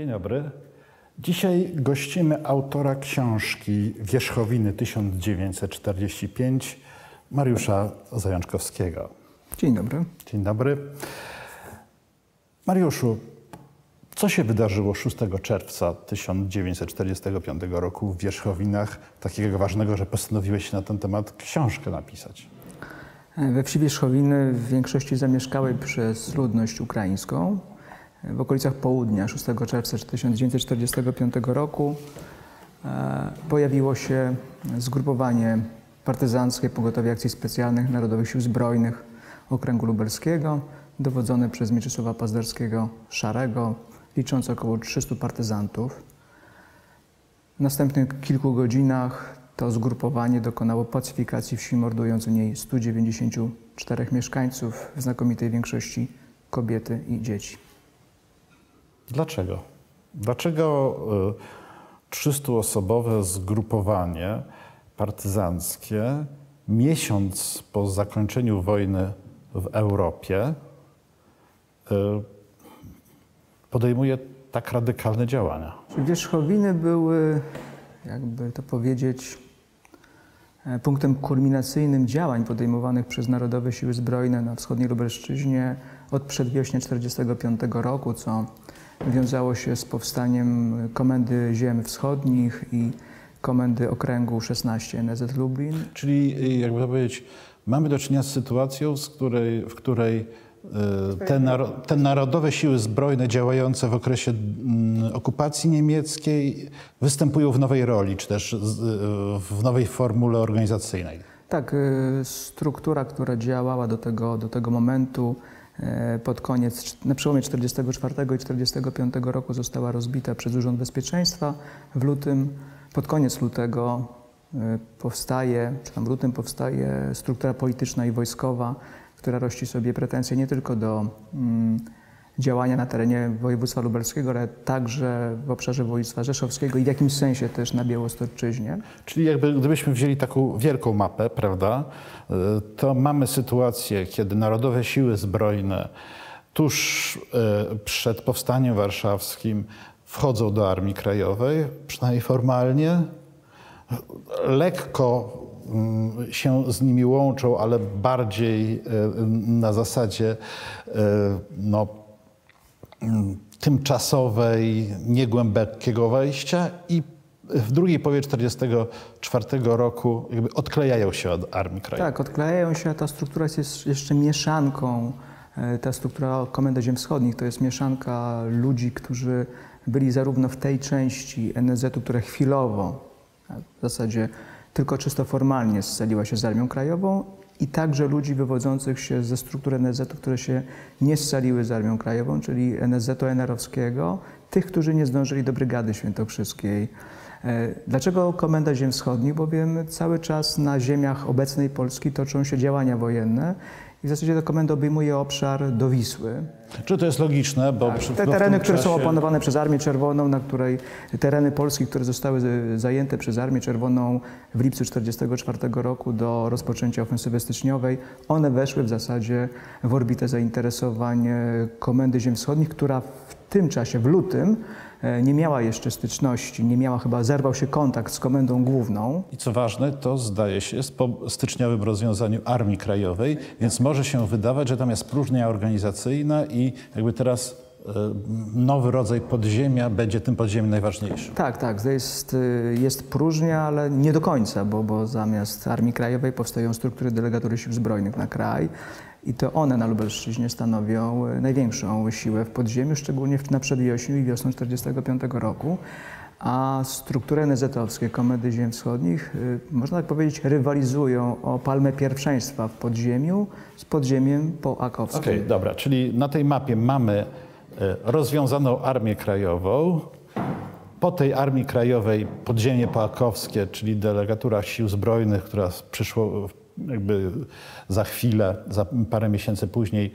Dzień dobry. Dzisiaj gościmy autora książki Wierzchowiny 1945, Mariusza Zajączkowskiego. Dzień dobry. Dzień dobry. Mariuszu, co się wydarzyło 6 czerwca 1945 roku w Wierzchowinach, takiego ważnego, że postanowiłeś na ten temat książkę napisać? We wsi Wierzchowiny w większości zamieszkałej przez ludność ukraińską. W okolicach południa 6 czerwca 1945 roku e, pojawiło się zgrupowanie partyzanckie Pogotowia Akcji Specjalnych Narodowych Sił Zbrojnych Okręgu Lubelskiego, dowodzone przez Mieczysława Pazderskiego Szarego, liczące około 300 partyzantów. W następnych kilku godzinach to zgrupowanie dokonało pacyfikacji wsi, mordując w niej 194 mieszkańców, w znakomitej większości kobiety i dzieci. Dlaczego? Dlaczego 300-osobowe zgrupowanie partyzanckie miesiąc po zakończeniu wojny w Europie podejmuje tak radykalne działania? Wierzchowiny były, jakby to powiedzieć, punktem kulminacyjnym działań podejmowanych przez Narodowe Siły Zbrojne na wschodniej Lubelszczyźnie od przedwiośnia 1945 roku, co wiązało się z powstaniem Komendy Ziem Wschodnich i Komendy Okręgu 16 NZ Lublin. Czyli, jakby to powiedzieć, mamy do czynienia z sytuacją, z której, w której te, te, narodowe siły zbrojne działające w okresie okupacji niemieckiej występują w nowej roli, czy też w nowej formule organizacyjnej. Tak, struktura, która działała do tego, do tego momentu pod koniec, na przełomie 1944 i 1945 roku została rozbita przez Urząd Bezpieczeństwa. W lutym, pod koniec lutego powstaje, czy tam w lutym powstaje struktura polityczna i wojskowa, która rości sobie pretensje nie tylko do mm, działania na terenie województwa lubelskiego, ale także w obszarze województwa rzeszowskiego i w jakimś sensie też na Białostocczyźnie. Czyli jakby gdybyśmy wzięli taką wielką mapę, prawda, to mamy sytuację, kiedy Narodowe Siły Zbrojne tuż przed Powstaniem Warszawskim wchodzą do Armii Krajowej, przynajmniej formalnie, lekko się z nimi łączą, ale bardziej na zasadzie no, tymczasowej, niegłębokiego wejścia i w drugiej połowie 1944 roku jakby odklejają się od Armii Krajowej. Tak, odklejają się, a ta struktura jest jeszcze mieszanką. Ta struktura Komendy Ziem Wschodnich to jest mieszanka ludzi, którzy byli zarówno w tej części NZ-u, która chwilowo, w zasadzie tylko czysto formalnie scaliła się z Armią Krajową i także ludzi wywodzących się ze struktur NSZ-u, które się nie scaliły z Armią Krajową, czyli NSZ-u NR-owskiego, tych, którzy nie zdążyli do Brygady Świętokrzyskiej. Dlaczego Komenda Ziem Wschodnich? Bowiem cały czas na ziemiach obecnej Polski toczą się działania wojenne i w zasadzie ta komenda obejmuje obszar do Wisły. Czy to jest logiczne? Bo tak, te tereny, które są opanowane przez Armię Czerwoną, na której tereny Polski, które zostały zajęte przez Armię Czerwoną w lipcu 1944 roku do rozpoczęcia ofensywy styczniowej, one weszły w zasadzie w orbitę zainteresowań Komendy Ziem Wschodnich, która w tym czasie, w lutym, nie miała jeszcze styczności, nie miała chyba, zerwał się kontakt z komendą główną. I co ważne, to zdaje się jest po styczniowym rozwiązaniu Armii Krajowej, więc może się wydawać, że tam jest próżnia organizacyjna i jakby teraz nowy rodzaj podziemia będzie tym podziemiem najważniejszym. Tak, tak, jest, jest próżnia, ale nie do końca, bo, bo zamiast Armii Krajowej powstają struktury delegatury sił zbrojnych na kraj. I to one na Lubelszczyźnie stanowią największą siłę w podziemiu, szczególnie na przedwiośniu i wiosną 1945 roku. A struktury NZ-owskie, Komedy Ziem Wschodnich, można tak powiedzieć, rywalizują o palmę pierwszeństwa w podziemiu z podziemiem poakowskim. Okej, okay, dobra, czyli na tej mapie mamy rozwiązaną Armię Krajową, po tej Armii Krajowej podziemie poakowskie, czyli delegatura sił zbrojnych, która przyszło jakby za chwilę, za parę miesięcy później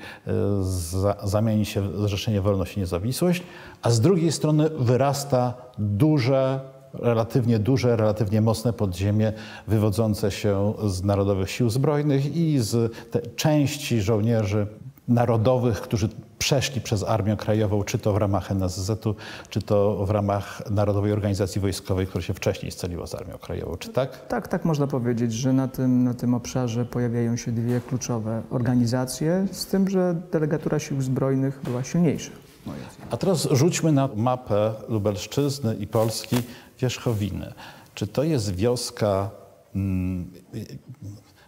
za, zamieni się w Zrzeszenie Wolność i Niezawisłość, a z drugiej strony wyrasta duże, relatywnie duże, relatywnie mocne podziemie wywodzące się z Narodowych Sił Zbrojnych i z części żołnierzy narodowych, którzy przeszli przez Armię Krajową, czy to w ramach NSZ-u, czy to w ramach Narodowej Organizacji Wojskowej, która się wcześniej scaliła z Armią Krajową, czy tak? Tak, tak można powiedzieć, że na tym, na tym obszarze pojawiają się dwie kluczowe organizacje, z tym, że delegatura sił zbrojnych była silniejsza. A teraz rzućmy na mapę Lubelszczyzny i Polski Wierzchowiny. Czy to jest wioska mm,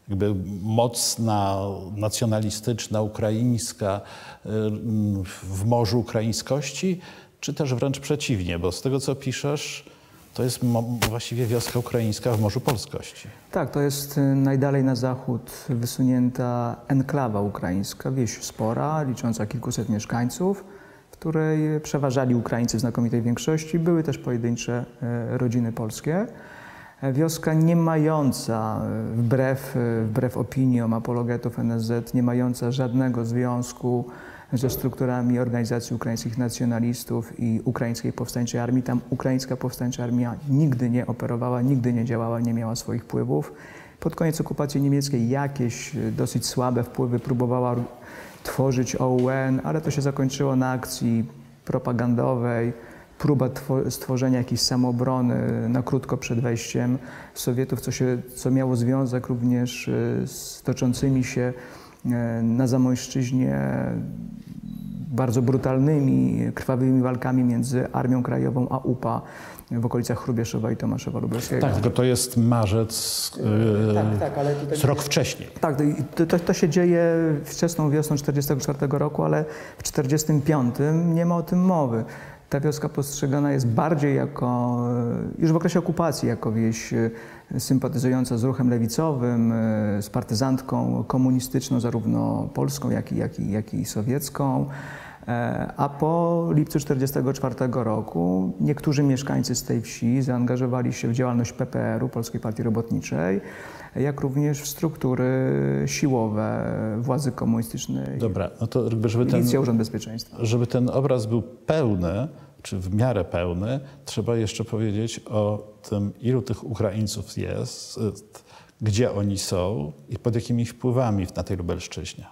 jakby mocna, nacjonalistyczna, ukraińska y, w morzu ukraińskości, czy też wręcz przeciwnie? Bo z tego, co piszesz, to jest właściwie wioska ukraińska w Morzu Polskości. Tak, to jest y, najdalej na zachód wysunięta enklawa ukraińska, wieś spora, licząca kilkuset mieszkańców której przeważali Ukraińcy w znakomitej większości. Były też pojedyncze e, rodziny polskie. E, wioska nie mająca, e, wbrew, wbrew opiniom apologetów NSZ, nie mająca żadnego związku ze strukturami organizacji ukraińskich nacjonalistów i ukraińskiej powstańczej armii. Tam ukraińska powstańcza armia nigdy nie operowała, nigdy nie działała, nie miała swoich wpływów. Pod koniec okupacji niemieckiej jakieś dosyć słabe wpływy próbowała tworzyć OUN, ale to się zakończyło na akcji propagandowej, próba stworzenia jakiejś samoobrony na krótko przed wejściem Sowietów, co, się, co miało związek również e, z toczącymi się e, na Zamojszczyźnie bardzo brutalnymi, krwawymi walkami między Armią Krajową a UPA w okolicach Chrubieszowa i Tomaszowa Lubelskiego. Tak, tylko to jest marzec, yy, tak, tak, ale tutaj... rok wcześniej. Tak, to, to, to, się dzieje wczesną wiosną 1944 roku, ale w 1945 nie ma o tym mowy. Ta wioska postrzegana jest bardziej jako, już w okresie okupacji, jako wieś sympatyzująca z ruchem lewicowym, z partyzantką komunistyczną, zarówno polską, jak i, jak i, jak i sowiecką. E, a po lipcu 1944 roku niektórzy mieszkańcy z tej wsi zaangażowali się w działalność PPR-u, Polskiej Partii Robotniczej, jak również w struktury siłowe władzy komunistycznej. Dobra, no to żeby ten, Milicja, Urząd Bezpieczeństwa. Żeby ten obraz był pełny, czy w miarę pełny, trzeba jeszcze powiedzieć o tym, ilu tych Ukraińców jest, gdzie oni są i pod jakimi wpływami na tej Lubelszczyźnie.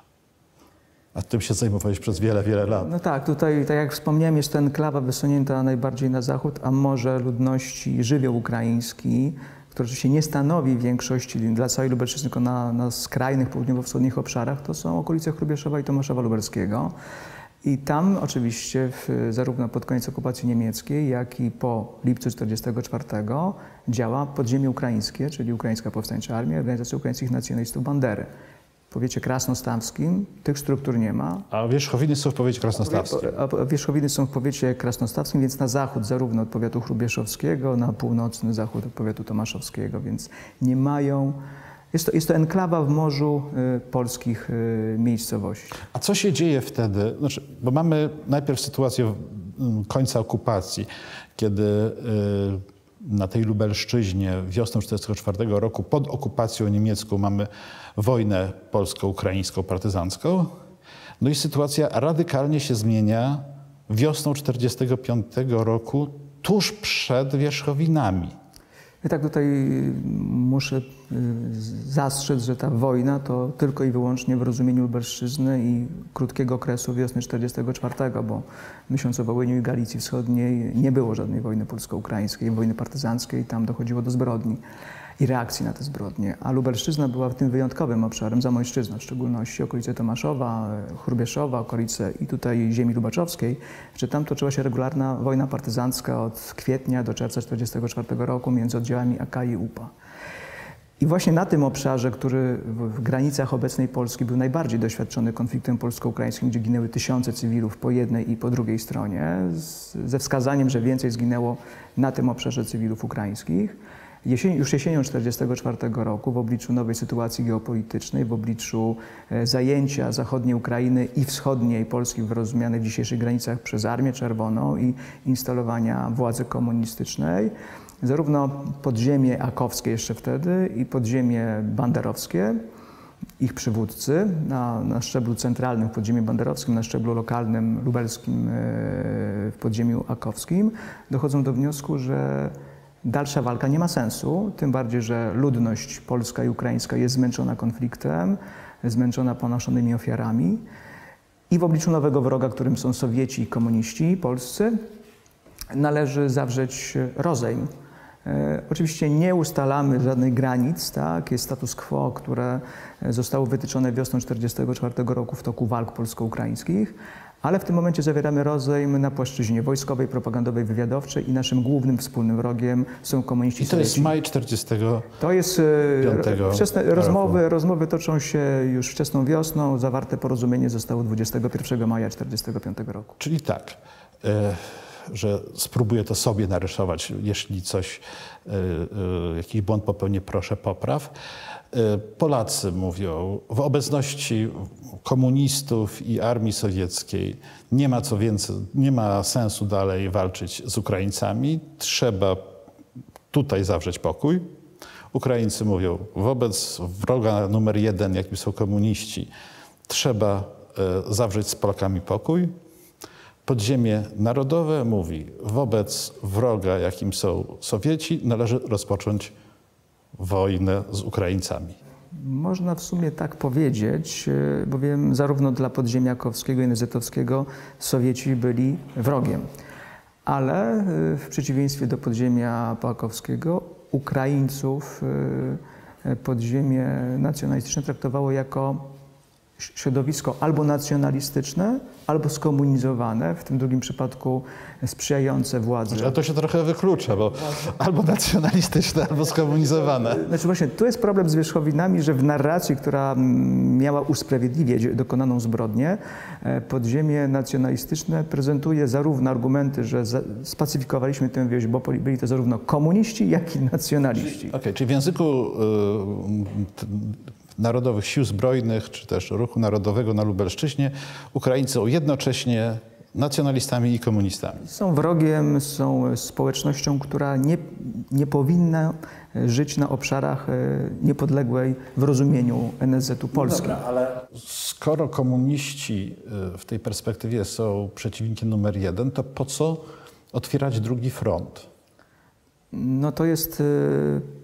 A tym się zajmowałeś przez wiele, wiele lat. No tak, tutaj, tak jak wspomniałem, jest to enklawa wysunięta najbardziej na zachód, a może ludności żywioł ukraiński, który się nie stanowi większości dla całej Lubelszczyzny, tylko na, na skrajnych południowo-wschodnich obszarach, to są okolice Chrubieszowa i Tomaszowa Lubelskiego. I tam oczywiście w, zarówno pod koniec okupacji niemieckiej, jak i po lipcu 1944 działa podziemie ukraińskie, czyli Ukraińska Powstańcza Armia, Organizacja Ukraińskich Nacjonalistów Bandery powiecie krasnostawskim tych struktur nie ma. A wierzchowiny są w powiecie krasnostawskim. A wierzchowiny są w powiecie krasnostawskim, więc na zachód zarówno od powiatu chrubieszowskiego, na północny zachód od powiatu tomaszowskiego, więc nie mają... Jest to, jest to enklawa w morzu y, polskich y, miejscowości. A co się dzieje wtedy? Znaczy, bo mamy najpierw sytuację końca okupacji, kiedy y, na tej Lubelszczyźnie wiosną 1944 roku pod okupacją niemiecką mamy wojnę polsko-ukraińską partyzancką. No i sytuacja radykalnie się zmienia wiosną 1945 roku, tuż przed wierzchowinami. I tak tutaj muszę y, zastrzec, że ta wojna to tylko i wyłącznie w rozumieniu Lubelszczyzny i krótkiego okresu wiosny 1944, bo myśląc o Wołyniu i Galicji Wschodniej nie było żadnej wojny polsko-ukraińskiej, wojny partyzanckiej, tam dochodziło do zbrodni i reakcji na te zbrodnie. A Lubelszczyzna była tym wyjątkowym obszarem, Zamojszczyzna w szczególności, okolice Tomaszowa, Chrubieszowa, okolice i tutaj ziemi lubaczowskiej, że tam toczyła się regularna wojna partyzancka od kwietnia do czerwca 1944 roku między oddziałami AK i UPA. I właśnie na tym obszarze, który w granicach obecnej Polski był najbardziej doświadczony konfliktem polsko-ukraińskim, gdzie ginęły tysiące cywilów po jednej i po drugiej stronie, ze wskazaniem, że więcej zginęło na tym obszarze cywilów ukraińskich, Jesień, już jesienią 1944 roku, w obliczu nowej sytuacji geopolitycznej, w obliczu e, zajęcia zachodniej Ukrainy i wschodniej Polski w rozumianych dzisiejszych granicach przez Armię Czerwoną i instalowania władzy komunistycznej, zarówno podziemie akowskie jeszcze wtedy i podziemie banderowskie, ich przywódcy na, na szczeblu centralnym w podziemiu banderowskim, na szczeblu lokalnym lubelskim e, w podziemiu akowskim, dochodzą do wniosku, że dalsza walka nie ma sensu, tym bardziej, że ludność polska i ukraińska jest zmęczona konfliktem, zmęczona ponoszonymi ofiarami i w obliczu nowego wroga, którym są Sowieci i komuniści polscy, należy zawrzeć rozejm. E, oczywiście nie ustalamy żadnych granic, tak? jest status quo, które zostało wytyczone wiosną 1944 roku w toku walk polsko-ukraińskich, ale w tym momencie zawieramy rozejm na płaszczyźnie wojskowej, propagandowej, wywiadowczej i naszym głównym wspólnym wrogiem są komuniści I to jest maj 40. To jest e, wczesne, rozmowy, rozmowy toczą się już wczesną wiosną. Zawarte porozumienie zostało 21 maja 1945 roku. Czyli tak, e, że spróbuję to sobie narysować. Jeśli coś, e, jakiś błąd popełnię, proszę popraw. Polacy mówią, w obecności komunistów i armii sowieckiej nie ma co więcej, nie ma sensu dalej walczyć z Ukraińcami. Trzeba tutaj zawrzeć pokój. Ukraińcy mówią, wobec wroga numer jeden, jakim są komuniści, trzeba e, zawrzeć z Polakami pokój. Podziemie Narodowe mówi, wobec wroga, jakim są Sowieci, należy rozpocząć wojnę z Ukraińcami. Można w sumie tak powiedzieć, e, bowiem zarówno dla podziemia kowskiego i nezetowskiego Sowieci byli wrogiem. Ale e, w przeciwieństwie do podziemia pałakowskiego Ukraińców e, podziemie nacjonalistyczne traktowało jako środowisko albo nacjonalistyczne, albo skomunizowane, w tym drugim przypadku sprzyjające władzy. Znaczy, a to się trochę wyklucza, bo albo nacjonalistyczne, albo skomunizowane. Znaczy właśnie, tu jest problem z wierzchowinami, że w narracji, która miała usprawiedliwiać dokonaną zbrodnię, e, podziemie nacjonalistyczne prezentuje zarówno argumenty, że spacyfikowaliśmy tę wieś, bo byli to zarówno komuniści, jak i nacjonaliści. Okej, okay, czyli w języku y, Narodowych Sił Zbrojnych, czy też Ruchu Narodowego na Lubelszczyźnie, Ukraińcy są jednocześnie nacjonalistami i komunistami. Są wrogiem, są społecznością, która nie, nie powinna żyć na obszarach e, niepodległej w rozumieniu NSZ-u Polski. Dobra, ale skoro komuniści e, w tej perspektywie są przeciwnikiem numer jeden, to po co otwierać drugi front? No to jest e,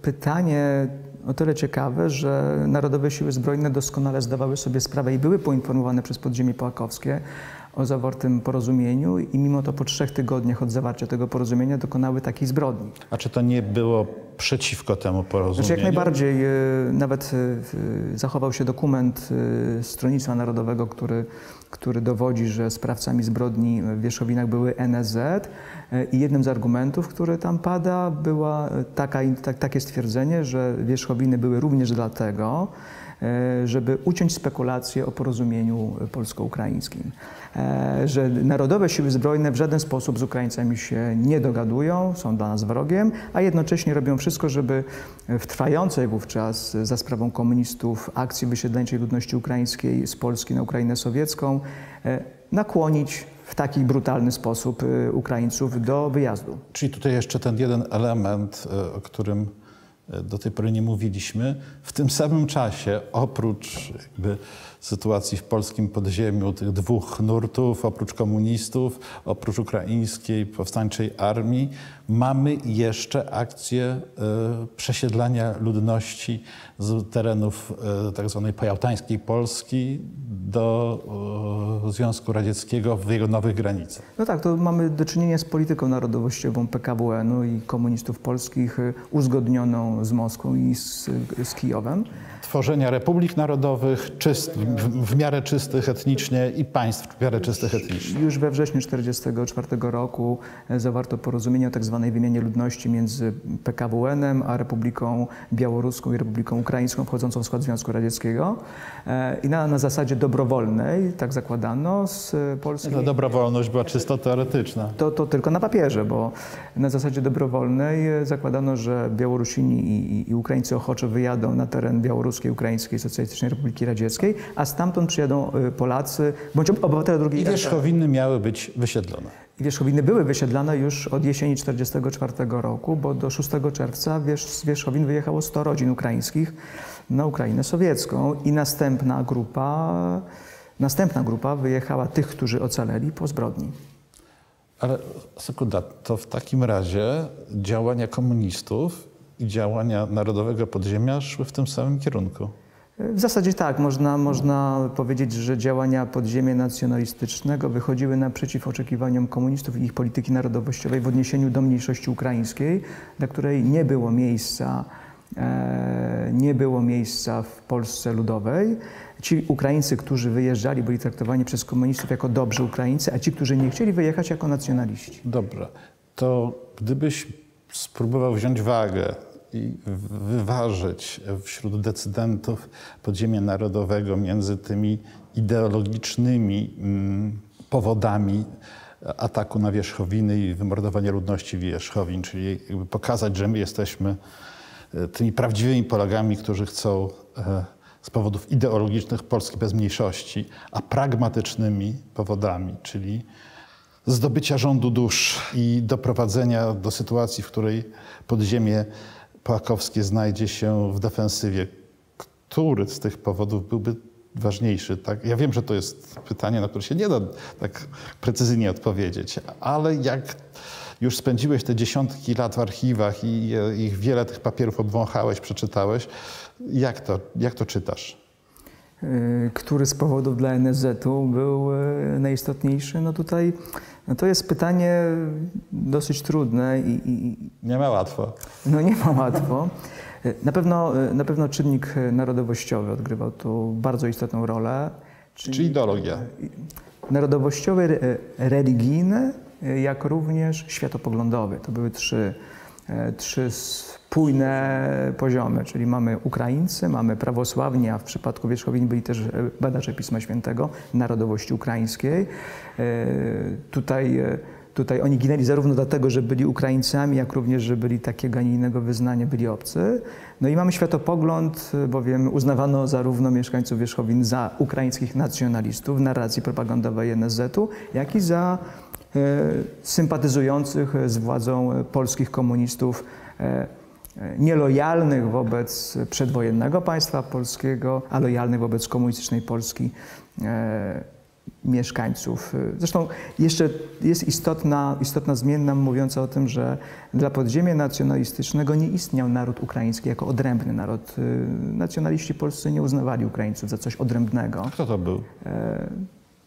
pytanie o tyle ciekawe, że Narodowe Siły Zbrojne doskonale zdawały sobie sprawę i były poinformowane przez podziemie połakowskie o zawartym porozumieniu i mimo to po trzech tygodniach od zawarcia tego porozumienia dokonały takiej zbrodni. A czy to nie było przeciwko temu porozumieniu? Znaczy jak najbardziej. E, nawet e, zachował się dokument e, Stronnictwa Narodowego, który, który dowodzi, że sprawcami zbrodni w Wierzchowinach były NSZ i jednym z argumentów, który tam pada, była taka, tak, takie stwierdzenie, że Wierzchowiny były również dlatego, żeby uciąć spekulacje o porozumieniu polsko-ukraińskim. E, że narodowe siły zbrojne w żaden sposób z Ukraińcami się nie dogadują, są dla nas wrogiem, a jednocześnie robią wszystko, żeby w trwającej wówczas za sprawą komunistów akcji wysiedleńczej ludności ukraińskiej z Polski na Ukrainę sowiecką e, nakłonić w taki brutalny sposób e, Ukraińców do wyjazdu. Czyli tutaj jeszcze ten jeden element, o którym do tej pory nie mówiliśmy. W tym samym czasie, oprócz jakby sytuacji w polskim podziemiu, tych dwóch nurtów, oprócz komunistów, oprócz ukraińskiej powstańczej armii, mamy jeszcze akcję e, przesiedlania ludności z terenów e, tzw. Tak pojałtańskiej Polski do e, Związku Radzieckiego w jego nowych granicach. No tak, to mamy do czynienia z polityką narodowościową PKWN-u i komunistów polskich uzgodnioną z Moskwą i z, z Kijowem tworzenia republik narodowych czyst, w, w, miarę czystych etnicznie i państw w miarę czystych etnicznie. Już we wrześniu 1944 roku e, zawarto porozumienie o tzw. Tak wymianie ludności między PKWN-em a Republiką Białoruską i Republiką Ukraińską wchodzącą w skład Związku Radzieckiego. E, I na, na zasadzie dobrowolnej, tak zakładano, z Polski... Ta dobrowolność była czysto teoretyczna. To, to tylko na papierze, bo na zasadzie dobrowolnej e, zakładano, że Białorusini i, i, Ukraińcy ochoczo wyjadą na teren białoruski Polskiej, Ukraińskiej Socjalistycznej Republiki Radzieckiej, a stamtąd przyjadą y, Polacy bądź obywatele drugiej... I wierzchowiny miały być wysiedlone. I wierzchowiny były wysiedlane już od jesieni 1944 roku, bo do 6 czerwca z wierzchowin wyjechało 100 rodzin ukraińskich na Ukrainę sowiecką i następna grupa, następna grupa wyjechała tych, którzy ocaleli po zbrodni. Ale sekunda, to w takim razie działania komunistów i działania Narodowego Podziemia szły w tym samym kierunku. W zasadzie tak, można, można powiedzieć, że działania podziemia nacjonalistycznego wychodziły naprzeciw oczekiwaniom komunistów i ich polityki narodowościowej w odniesieniu do mniejszości ukraińskiej, dla której nie było miejsca, e, nie było miejsca w Polsce Ludowej. Ci Ukraińcy, którzy wyjeżdżali, byli traktowani przez komunistów jako dobrzy Ukraińcy, a ci, którzy nie chcieli wyjechać, jako nacjonaliści. Dobra, to gdybyś spróbował wziąć wagę i wyważyć wśród decydentów podziemia narodowego między tymi ideologicznymi mm, powodami ataku na wierzchowiny i wymordowania ludności wierzchowin, czyli pokazać, że my jesteśmy e, tymi prawdziwymi Polakami, którzy chcą e, z powodów ideologicznych Polski bez mniejszości, a pragmatycznymi powodami, czyli zdobycia rządu dusz i doprowadzenia do sytuacji, w której podziemie Płakowskie znajdzie się w defensywie. Który z tych powodów byłby ważniejszy? Tak? Ja wiem, że to jest pytanie, na które się nie da tak precyzyjnie odpowiedzieć, ale jak już spędziłeś te dziesiątki lat w archiwach i, i wiele tych papierów obwąchałeś, przeczytałeś, jak to, jak to czytasz? Y, który z powodów dla NSZ-u był y, najistotniejszy? No tutaj no to jest pytanie dosyć trudne i, i, Nie ma łatwo. No nie ma łatwo. Y, na pewno, na pewno czynnik narodowościowy odgrywał tu bardzo istotną rolę. Czynnik Czy ideologia? Narodowościowy, religijny, jak również światopoglądowy. To były trzy, trzy spójne poziomy, czyli mamy Ukraińcy, mamy prawosławni, a w przypadku wierzchowin byli też e, badacze Pisma Świętego, narodowości ukraińskiej. E, tutaj, e, tutaj oni ginęli zarówno dlatego, że byli Ukraińcami, jak również, że byli takiego, a nie innego wyznania, byli obcy. No i mamy światopogląd, bowiem uznawano zarówno mieszkańców wierzchowin za ukraińskich nacjonalistów w narracji propagandowej NSZ-u, jak i za sympatyzujących z władzą polskich komunistów nielojalnych wobec przedwojennego państwa polskiego, a lojalnych wobec komunistycznej Polski e, mieszkańców. Zresztą jeszcze jest istotna, istotna zmienna mówiąca o tym, że dla podziemia nacjonalistycznego nie istniał naród ukraiński jako odrębny naród. E, nacjonaliści polscy nie uznawali Ukraińców za coś odrębnego. Kto to był? E,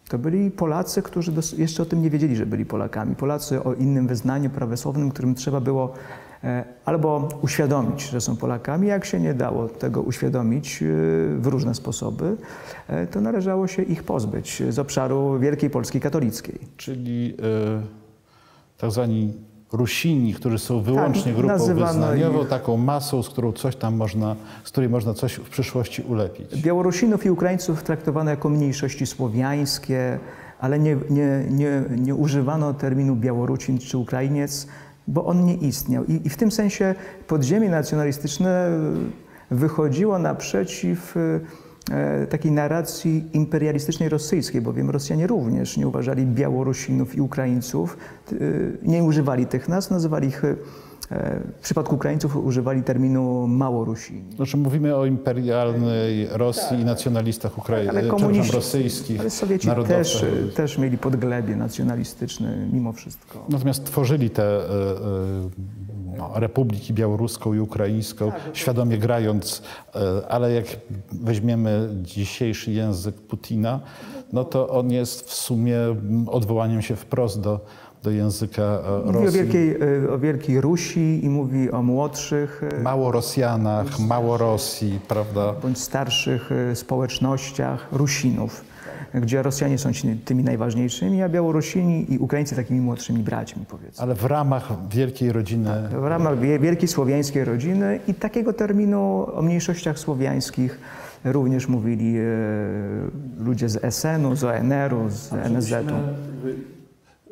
to byli Polacy, którzy jeszcze o tym nie wiedzieli, że byli Polakami. Polacy o innym wyznaniu prawosławnym, którym trzeba było albo uświadomić, że są Polakami. Jak się nie dało tego uświadomić e, w różne sposoby, e, to należało się ich pozbyć z obszaru Wielkiej Polski katolickiej. Czyli tak zwani Rusini, którzy są wyłącznie tak, grupą wyznaniową, ich... taką masą, z którą coś tam można, z której można coś w przyszłości ulepić. Białorusinów i Ukraińców traktowano jako mniejszości słowiańskie, ale nie, nie, nie, nie używano terminu Białorusin czy Ukrainiec, bo on nie istniał. I, I, w tym sensie podziemie nacjonalistyczne wychodziło naprzeciw e, takiej narracji imperialistycznej rosyjskiej, bowiem Rosjanie również nie uważali Białorusinów i Ukraińców, e, nie używali tych nazw, nazywali ich w przypadku Ukraińców używali terminu Małorusini. Znaczy mówimy o imperialnej Rosji tak. i nacjonalistach ukraińskich, komuniści, rosyjskich. Ale Sowieci też, też mieli podglebie nacjonalistyczne mimo wszystko. Natomiast tworzyli te e, e, no, republiki białoruską i ukraińską, tak, świadomie grając, e, ale jak weźmiemy dzisiejszy język Putina, no to on jest w sumie odwołaniem się wprost do do języka Rosji. Mówi o wielkiej, e, o wielkiej Rusi i mówi o młodszych. E, mało Rosjanach, mało Rosji, prawda? Bądź starszych e, społecznościach Rusinów, gdzie Rosjanie są tymi najważniejszymi, a Białorusini i Ukraińcy takimi młodszymi braćmi, powiedzmy. Ale w ramach wielkiej rodziny. Tak, w ramach wielkiej słowiańskiej rodziny i takiego terminu o mniejszościach słowiańskich również mówili ludzie z SN-u, z ONR-u, z NSZ-u.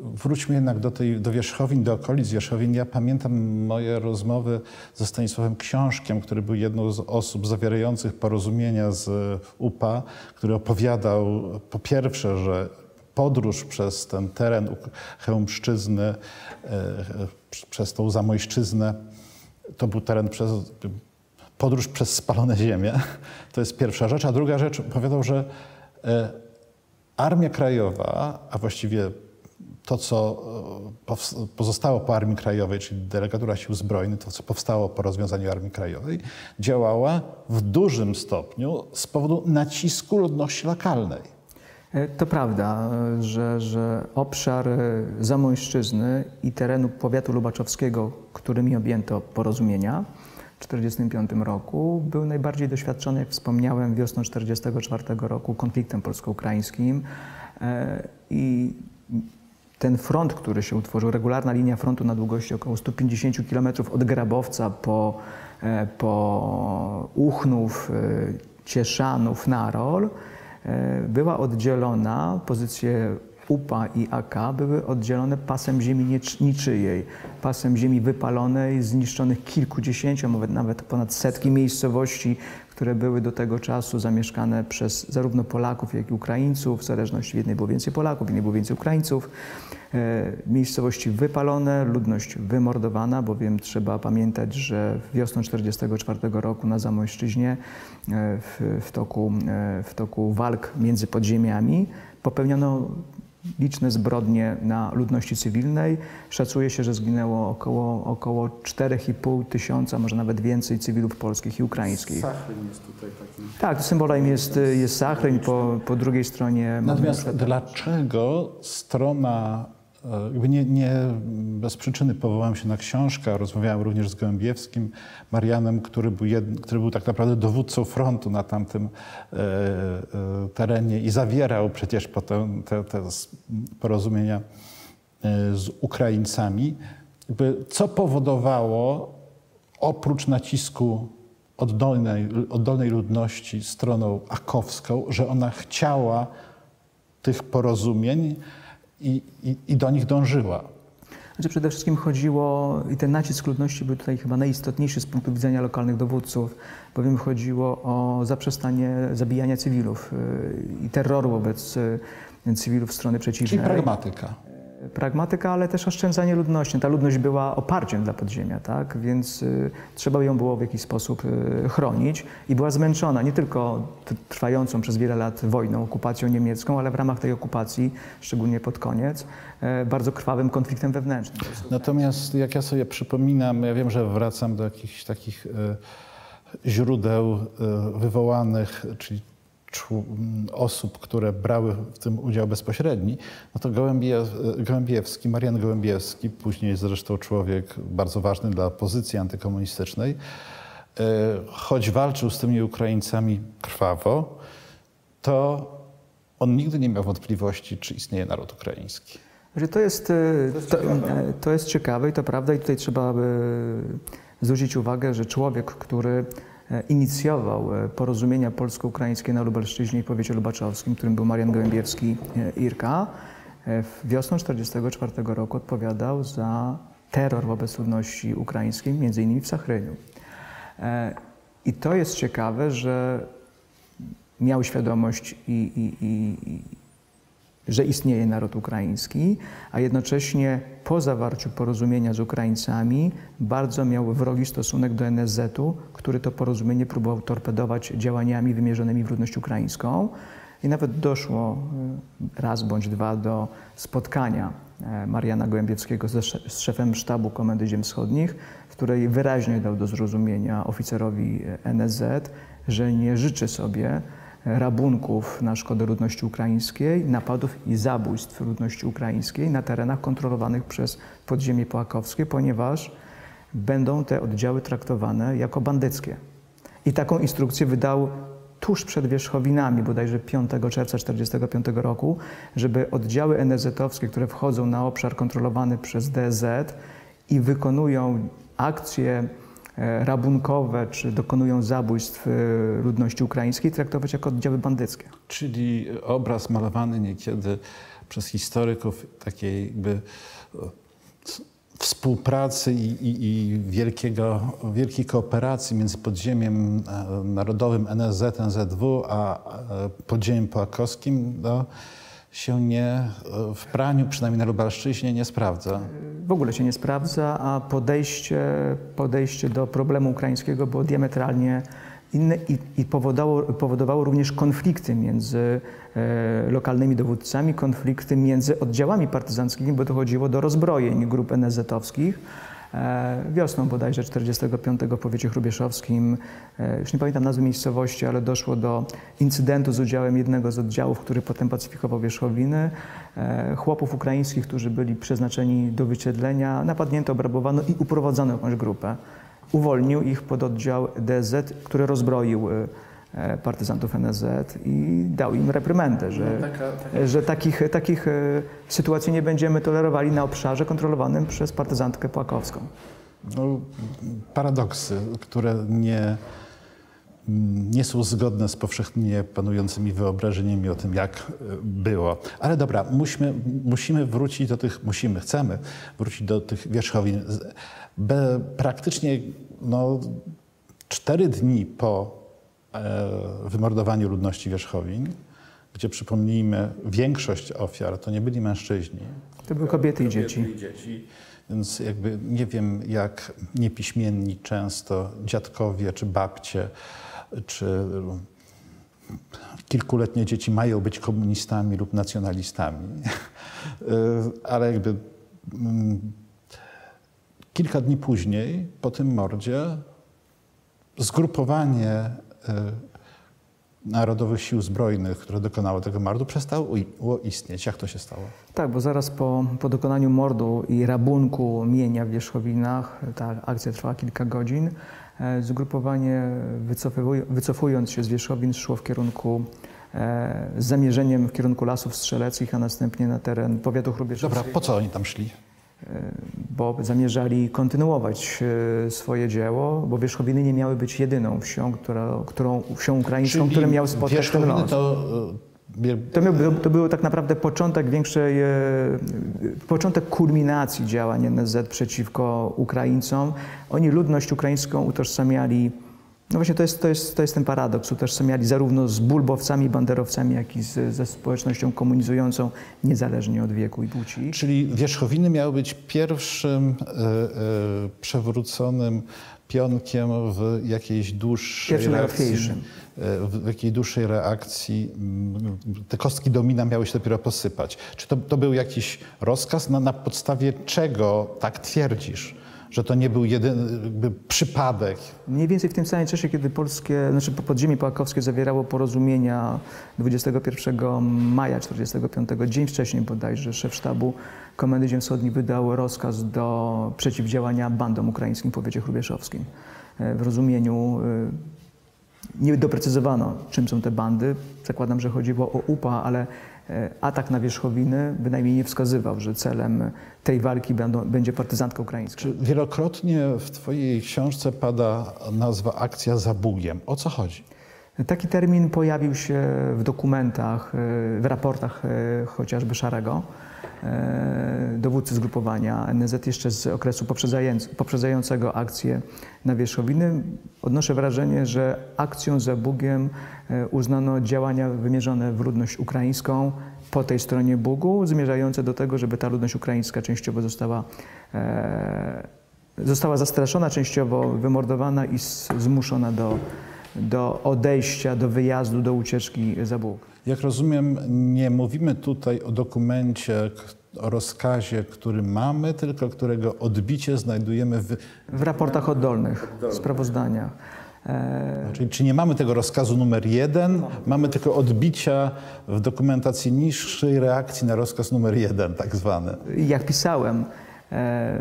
Wróćmy jednak do, tej, do Wierzchowin, do okolic Wierzchowin. Ja pamiętam moje rozmowy ze Stanisławem Książkiem, który był jedną z osób zawierających porozumienia z UPA, który opowiadał po pierwsze, że podróż przez ten teren Chełmszczyzny, e, przez tą Zamojszczyznę, to był teren przez podróż przez spalone ziemię. To jest pierwsza rzecz. A druga rzecz, opowiadał, że e, Armia Krajowa, a właściwie to, co e, pozostało po Armii Krajowej, czyli delegatura sił zbrojnych, to, co powstało po rozwiązaniu Armii Krajowej, działała w dużym stopniu z powodu nacisku ludności lokalnej. E, to prawda, że, że obszar Zamojszczyzny i terenu powiatu lubaczowskiego, którymi objęto porozumienia, 1945 roku był najbardziej doświadczony, jak wspomniałem, wiosną 1944 roku konfliktem polsko-ukraińskim e, i ten front, który się utworzył, regularna linia frontu na długości około 150 km od Grabowca po, e, po Uchnów, e, Cieszanów, Narol, była oddzielona, pozycje UPA i AK były oddzielone pasem ziemi niczyjej, pasem ziemi wypalonej, zniszczonych kilkudziesięciu, nawet, ponad setki miejscowości, które były do tego czasu zamieszkane przez zarówno Polaków, jak i Ukraińców, w zależności w jednej było więcej Polaków, w innej było więcej Ukraińców. E, miejscowości wypalone, ludność wymordowana, bowiem trzeba pamiętać, że wiosną 1944 roku na Zamojszczyźnie e, w, w, toku, e, w toku walk między podziemiami popełniono liczne zbrodnie na ludności cywilnej. Szacuje się, że zginęło około, około 4,5 tysiąca, może nawet więcej cywilów polskich i ukraińskich. Jest tutaj takim... Tak, symbolem jest, jest Sachryn, po, po drugiej stronie... Natomiast dlaczego strona jakby nie, nie, bez przyczyny powołałem się na książkę, rozmawiałem również z Gołębiewskim, Marianem, który był, jed, który był tak naprawdę dowódcą frontu na tamtym e, e, terenie i zawierał przecież potem te, te porozumienia e, z Ukraińcami. Jakby co powodowało oprócz nacisku oddolnej, oddolnej ludności stroną akowską, że ona chciała tych porozumień, i, i, i do nich dążyła. Znaczy przede wszystkim chodziło, i ten nacisk ludności był tutaj chyba najistotniejszy z punktu widzenia lokalnych dowódców, bowiem chodziło o zaprzestanie zabijania cywilów y, i terroru wobec y, cywilów strony przeciwnej. Czyli pragmatyka pragmatyka, ale też oszczędzanie ludności. Ta ludność była oparciem dla podziemia, tak? więc y, trzeba ją było w jakiś sposób y, chronić i była zmęczona nie tylko trwającą przez wiele lat wojną, okupacją niemiecką, ale w ramach tej okupacji, szczególnie pod koniec, y, bardzo krwawym konfliktem wewnętrznym. Natomiast jak ja sobie przypominam, ja wiem, że wracam do jakichś takich y, źródeł y, wywołanych, czyli osób, które brały w tym udział bezpośredni, no to Gołębie, Gołębiewski, Marian Gołębiewski, później zresztą człowiek bardzo ważny dla opozycji antykomunistycznej, e, choć walczył z tymi Ukraińcami krwawo, to on nigdy nie miał wątpliwości, czy istnieje naród ukraiński. To jest, e, to, to jest ciekawe i to prawda i tutaj trzeba zwrócić uwagę, że człowiek, który E, inicjował e, porozumienia polsko-ukraińskie na Lubelszczyźnie i powiecie lubaczowskim, którym był Marian Gołębiewski e, Irka. Wiosną 1944 roku odpowiadał za terror wobec ludności ukraińskiej, między innymi w Sachryniu. I to jest ciekawe, że miał świadomość i, i, i, że istnieje naród ukraiński, a jednocześnie po zawarciu porozumienia z Ukraińcami bardzo miał wrogi stosunek do NSZ-u, który to porozumienie próbował torpedować działaniami wymierzonymi w ludność ukraińską. I nawet doszło e, raz bądź dwa do spotkania e, Mariana Gołębiewskiego z szefem sztabu Komendy Ziem Wschodnich, w której wyraźnie dał do zrozumienia oficerowi e, NSZ, że nie życzy sobie rabunków na szkodę ludności ukraińskiej, napadów i zabójstw ludności ukraińskiej na terenach kontrolowanych przez podziemie połakowskie, ponieważ będą te oddziały traktowane jako bandyckie. I taką instrukcję wydał tuż przed wierzchowinami, bodajże 5 czerwca 1945 roku, żeby oddziały NSZ-owskie, które wchodzą na obszar kontrolowany przez DZ i wykonują akcje rabunkowe czy dokonują zabójstw e, ludności ukraińskiej, traktować jako oddziały bandyckie. Czyli obraz malowany niekiedy przez historyków takiej jakby e, współpracy i, i, i, wielkiego, wielkiej kooperacji między podziemiem narodowym NSZ, NZW, a podziemiem połakowskim no, się nie, w praniu, przynajmniej na Lubelszczyźnie, nie sprawdza w ogóle się nie sprawdza, a podejście, podejście do problemu ukraińskiego było diametralnie inne, i, i powodowało, powodowało również konflikty między e, lokalnymi dowódcami, konflikty między oddziałami partyzanckimi, bo dochodziło do rozbrojeń grup NSZ-owskich. E, wiosną bodajże 45 w powiecie hrubieszowskim, e, już nie pamiętam nazwy miejscowości, ale doszło do incydentu z udziałem jednego z oddziałów, który potem pacyfikował wierzchowiny. E, chłopów ukraińskich, którzy byli przeznaczeni do wysiedlenia, napadnięto, obrabowano i uprowadzono jakąś grupę. Uwolnił ich pod oddział DZ, który rozbroił partyzantów NSZ i dał im reprymendę, że, no, taka, taka... że takich, takich sytuacji nie będziemy tolerowali na obszarze kontrolowanym przez partyzantkę płakowską. No, paradoksy, które nie, nie są zgodne z powszechnie panującymi wyobrażeniami o tym, jak było. Ale dobra, musimy, musimy wrócić do tych, musimy, chcemy wrócić do tych wierzchowin. Be, praktycznie no, cztery dni po e, wymordowaniu ludności wierzchowin, gdzie przypomnijmy, większość ofiar to nie byli mężczyźni. To były kobiety, i dzieci. I dzieci. Więc jakby nie wiem, jak niepiśmienni często dziadkowie czy babcie, czy kilkuletnie dzieci mają być komunistami lub nacjonalistami. Ale jakby mm, kilka dni później, po tym mordzie, zgrupowanie Narodowych Sił Zbrojnych, które dokonały tego mordu, przestało istnieć. Jak to się stało? Tak, bo zaraz po, po dokonaniu mordu i rabunku mienia w Wierzchowinach, ta akcja trwała kilka godzin, e, zgrupowanie wycofując się z Wierzchowin szło w kierunku e, z zamierzeniem w kierunku lasów strzeleckich, a następnie na teren powiatu chrubieszowskiego. Dobra, po co oni tam szli? Bo zamierzali kontynuować e, swoje dzieło, bo Wierzchowiny nie miały być jedyną wsią, która, którą, wsią ukraińską, Czyli który miał spotkać ten los. To, e, to, miał, to był tak naprawdę początek większej, e, początek kulminacji działań NSZ przeciwko Ukraińcom. Oni ludność ukraińską utożsamiali no właśnie to jest, to jest, to jest ten paradoks. Utożsamiali zarówno z bulbowcami, banderowcami, jak i z, ze społecznością komunizującą, niezależnie od wieku i płci. Czyli wierzchowiny miały być pierwszym e, e, przewróconym pionkiem w jakiejś dłuższej Pierwszym reakcji. E, w jakiej dłuższej reakcji mm, te kostki domina miały się dopiero posypać. Czy to, to był jakiś rozkaz, na podstawie czego tak twierdzisz? Że to nie był jedyny przypadek. Mniej więcej w tym samym czasie, kiedy polskie, znaczy podziemie pałakowskie zawierało porozumienia 21 maja 1945, dzień wcześniej bodajże, szef sztabu Komendy Ziem Wschodniej wydał rozkaz do przeciwdziałania bandom ukraińskim w powiecie chrubieszowskim. E, w rozumieniu e, nie doprecyzowano, czym są te bandy. Zakładam, że chodziło o UPA, ale atak na wierzchowiny bynajmniej nie wskazywał, że celem tej walki będą, będzie partyzantka ukraińska. Czy wielokrotnie w Twojej książce pada nazwa akcja za Bugiem. O co chodzi? Taki termin pojawił się w dokumentach, e, w raportach e, chociażby Szarego, dowódcy zgrupowania NZ jeszcze z okresu poprzedzającego akcję na Wierzchowiny. Odnoszę wrażenie, że akcją za Bugiem uznano działania wymierzone w ludność ukraińską po tej stronie Bugu, zmierzające do tego, żeby ta ludność ukraińska częściowo została została zastraszona, częściowo wymordowana i zmuszona do do odejścia, do wyjazdu, do ucieczki za Bóg. Jak rozumiem, nie mówimy tutaj o dokumencie, o rozkazie, który mamy, tylko którego odbicie znajdujemy w, w raportach oddolnych, w sprawozdaniach. E... Czyli czy nie mamy tego rozkazu numer jeden, mamy tylko odbicia w dokumentacji niższej reakcji na rozkaz numer jeden, tak zwany. Jak pisałem, e...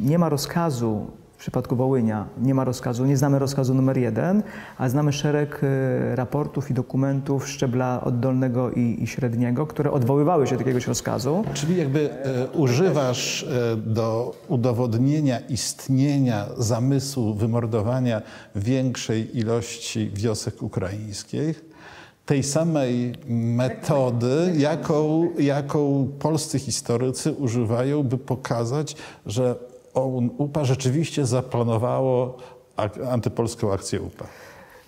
nie ma rozkazu w przypadku Wołynia nie ma rozkazu, nie znamy rozkazu numer jeden, a znamy szereg e, raportów i dokumentów szczebla oddolnego i, i średniego, które odwoływały się do jakiegoś rozkazu. Czyli jakby e, używasz e, do udowodnienia istnienia zamysłu wymordowania większej ilości wiosek ukraińskich tej samej metody, jaką, jaką polscy historycy używają, by pokazać, że UPA rzeczywiście zaplanowało antypolską akcję UPA.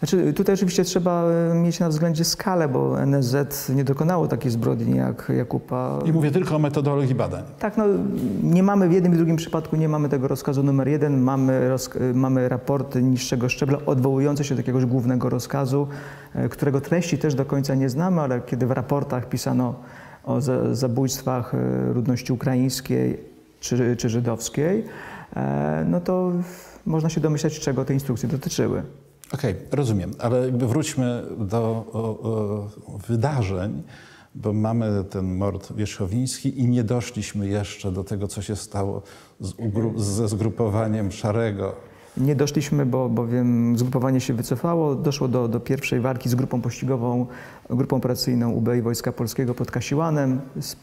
Znaczy, tutaj oczywiście trzeba e, mieć na względzie skalę, bo NSZ nie dokonało takiej zbrodni jak Jakupa. I mówię tylko o metodologii badań. Tak, no nie mamy w jednym i drugim przypadku, nie mamy tego rozkazu numer jeden, mamy, roz, mamy raporty niższego szczebla odwołujące się do jakiegoś głównego rozkazu, e, którego treści też do końca nie znamy, ale kiedy w raportach pisano o za, zabójstwach e, ludności ukraińskiej czy, czy żydowskiej, no to można się domyślać, czego te instrukcje dotyczyły. Okej, okay, rozumiem, ale wróćmy do o, o, wydarzeń, bo mamy ten mord wierzchowiński i nie doszliśmy jeszcze do tego, co się stało z, ze zgrupowaniem Szarego. Nie doszliśmy, bo bowiem zgrupowanie się wycofało. Doszło do, do pierwszej walki z grupą pościgową, grupą operacyjną UB i Wojska Polskiego pod Kasiłanem, z,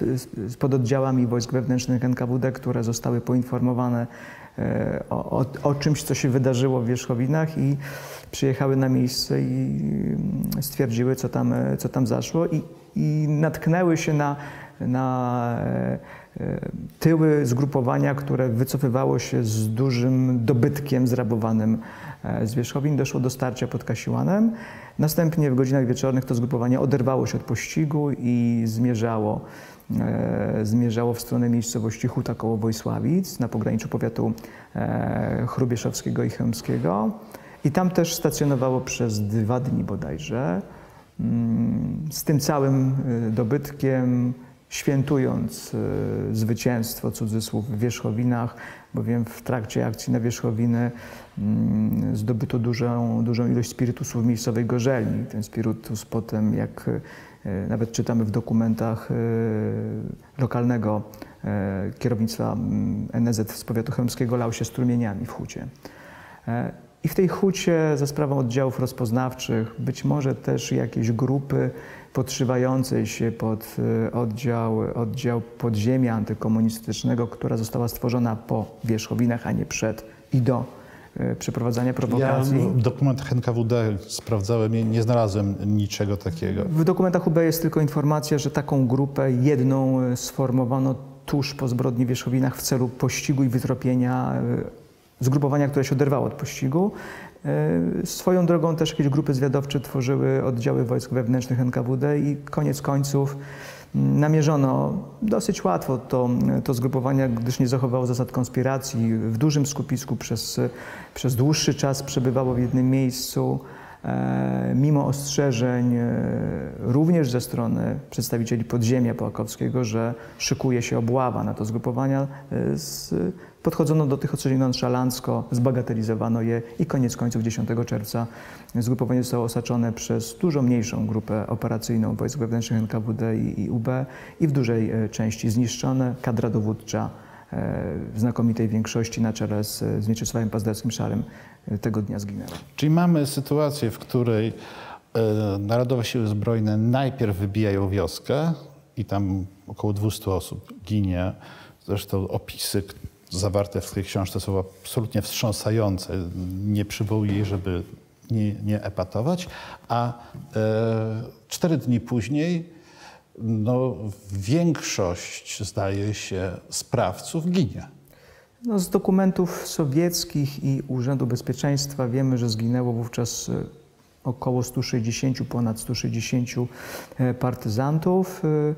z, pododdziałami wojsk wewnętrznych NKWD, które zostały poinformowane e, o, o, o czymś, co się wydarzyło w Wierzchowinach i przyjechały na miejsce i stwierdziły, co tam, co tam zaszło i, i natknęły się na, na e, e, tyły zgrupowania, które wycofywało się z dużym dobytkiem zrabowanym e, z Wierzchowin. Doszło do starcia pod Kasiłanem. Następnie w godzinach wieczornych to zgrupowanie oderwało się od pościgu i zmierzało, zmierzało w stronę miejscowości Huta koło Wojsławic na pograniczu powiatu chrubieszowskiego i chełmskiego. I tam też stacjonowało przez dwa dni bodajże, mm, z tym całym dobytkiem, świętując y, zwycięstwo, cudzysłów, w Wierzchowinach, bowiem w trakcie akcji na Wierzchowiny mm, zdobyto dużą, dużą ilość spirytusów miejscowej gorzelni. Ten spirytus potem, jak y, nawet czytamy w dokumentach lokalnego kierownictwa mm, NZ z powiatu chełmskiego, lał się strumieniami w hucie. E, i w tej hucie za sprawą oddziałów rozpoznawczych, być może też jakieś grupy podszywającej się pod e, oddział, oddział podziemia antykomunistycznego, która została stworzona po wierzchowinach, a nie przed i do e, przeprowadzania prowokacji. Ja w dokumentach NKWD sprawdzałem i nie znalazłem niczego takiego. W dokumentach UB jest tylko informacja, że taką grupę jedną sformowano tuż po zbrodni w Wierzchowinach w celu pościgu i wytropienia zgrupowania, które się oderwało od pościgu. E, swoją drogą też jakieś grupy zwiadowcze tworzyły oddziały wojsk wewnętrznych NKWD i koniec końców mm, namierzono dosyć łatwo to, to zgrupowanie, gdyż nie zachowało zasad konspiracji. W dużym skupisku przez, przez dłuższy czas przebywało w jednym miejscu. E, mimo ostrzeżeń e, również ze strony przedstawicieli podziemia połakowskiego, że szykuje się obława na to zgrupowania, z, podchodzono do tych ostrzeżeń nonszalancko, zbagatelizowano je i koniec końców 10 czerwca zgrupowanie zostało osaczone przez dużo mniejszą grupę operacyjną wojsk wewnętrznych NKWD i, i UB i w dużej e, części zniszczone. Kadra dowódcza w znakomitej większości na czele z, z Mieczysławem Pazderskim Szarem tego dnia zginęła. Czyli mamy sytuację, w której e, Narodowe Siły Zbrojne najpierw wybijają wioskę i tam około 200 osób ginie. Zresztą opisy zawarte w tej książce są absolutnie wstrząsające. Nie przywołuję żeby nie, nie epatować. A e, cztery dni później no, większość, zdaje się, sprawców ginie. No, z dokumentów sowieckich i Urzędu Bezpieczeństwa wiemy, że zginęło wówczas e, około 160, ponad 160 e, partyzantów e,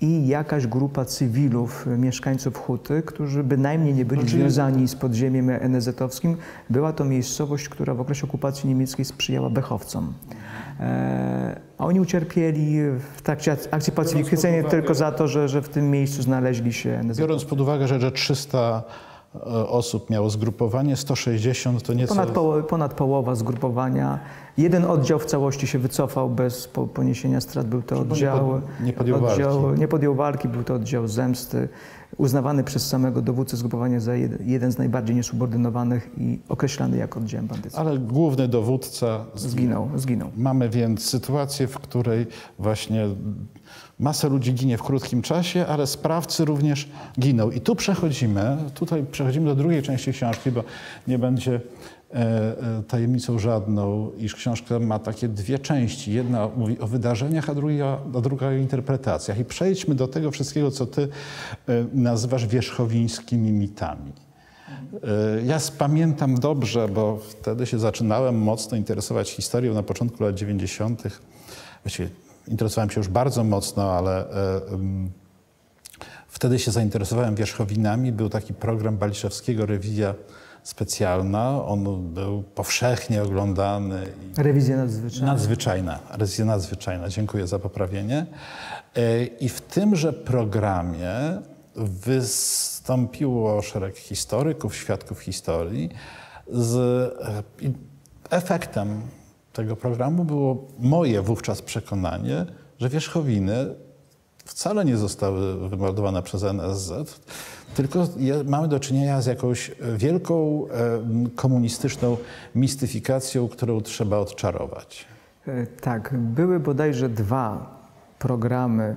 i jakaś grupa cywilów, mieszkańców Huty, którzy bynajmniej nie byli związani z podziemiem NZ-owskim. Była to miejscowość, która w okresie okupacji niemieckiej sprzyjała Bechowcom. A oni ucierpieli w trakcie akcji pacyfikacyjnej tylko za to, że, że w tym miejscu znaleźli się. Biorąc pod uwagę, że, że 300 E, osób miało zgrupowanie, 160 to nieco... Ponad, poło ponad połowa zgrupowania. Jeden oddział w całości się wycofał bez poniesienia strat. Był to oddział... Nie, podjął oddział, walki. Nie podjął walki, był to oddział zemsty, uznawany przez samego dowódcę zgrupowania za jeden z najbardziej niesubordynowanych i określany jako oddział bandycki. Ale główny dowódca zginął. zginął. Mamy więc sytuację, w której właśnie Masa ludzi ginie w krótkim czasie, ale sprawcy również giną. I tu przechodzimy, tutaj przechodzimy do drugiej części książki, bo nie będzie e, e, tajemnicą żadną, iż książka ma takie dwie części. Jedna mówi o wydarzeniach, a druga, a druga o interpretacjach. I przejdźmy do tego wszystkiego, co ty e, nazywasz wierzchowińskimi mitami. Ja pamiętam dobrze, bo wtedy się zaczynałem mocno interesować historią na początku lat 90. Właściwie interesowałem się już bardzo mocno, ale e, wtedy się zainteresowałem wierzchowinami. Był taki program Baliszewskiego, Rewizja Specjalna. On był powszechnie oglądany. Rewizja nadzwyczajna. Nadzwyczajna, rewizja nadzwyczajna, dziękuję za poprawienie. E, I w tymże programie wystąpiło szereg historyków, świadków historii. Z e, efektem tego programu było moje wówczas przekonanie, że wierzchowiny wcale nie zostały wymordowane przez NSZ, tylko mamy do czynienia z jakąś wielką e, komunistyczną mistyfikacją, którą trzeba odczarować. E, Tak, były bodajże dwa programy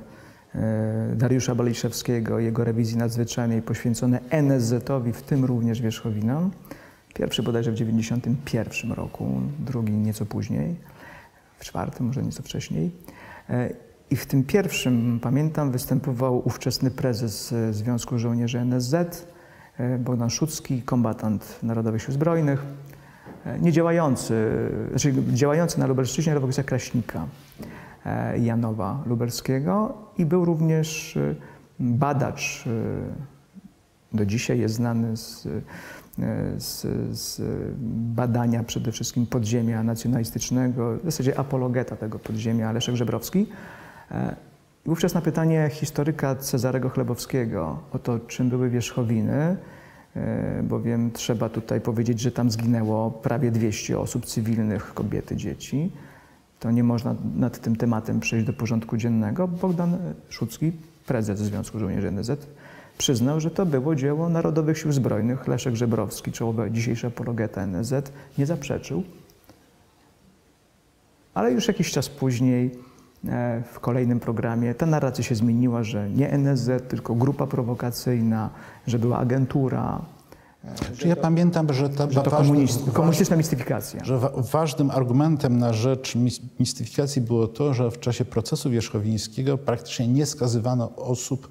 e, Dariusza Baliszewskiego jego rewizji nadzwyczajnej poświęcone NSZ-owi, w tym również Wierzchowinom. Pierwszy bodajże w 1991 roku, drugi nieco później, w czwartym, może nieco wcześniej. E, I w tym pierwszym, pamiętam, występował ówczesny prezes e, Związku Żołnierzy NSZ, e, Bogdan Szucki, kombatant Narodowych Sił Zbrojnych, e, nie działający, znaczy działający na Lubelszczyźnie, ale w okresach Kraśnika Janowa Lubelskiego i był również badacz, do dzisiaj jest znany z, z, z badania przede wszystkim podziemia nacjonalistycznego, w zasadzie apologeta tego podziemia, Leszek Żebrowski. E, wówczas na pytanie historyka Cezarego Chlebowskiego o to, czym były wierzchowiny, e, bowiem trzeba tutaj powiedzieć, że tam zginęło prawie 200 osób cywilnych, kobiety, dzieci. To nie można nad tym tematem przejść do porządku dziennego. Bogdan Szucki, prezes Związku Żołnierzy NZ, przyznał, że to było dzieło Narodowych Sił Zbrojnych. Leszek Żebrowski, czołowy dzisiejszy apologeta NZ, nie zaprzeczył. Ale już jakiś czas później e, w kolejnym programie ta narracja się zmieniła, że nie NSZ, tylko grupa prowokacyjna, że była agentura, Czy ja pamiętam, że to, że to ważny- komunist- komunistyczna mistyfikacja. że wa- ważnym argumentem na rzecz mis- mistyfikacji było to, że w czasie procesu wierzchowińskiego praktycznie nie skazywano osób,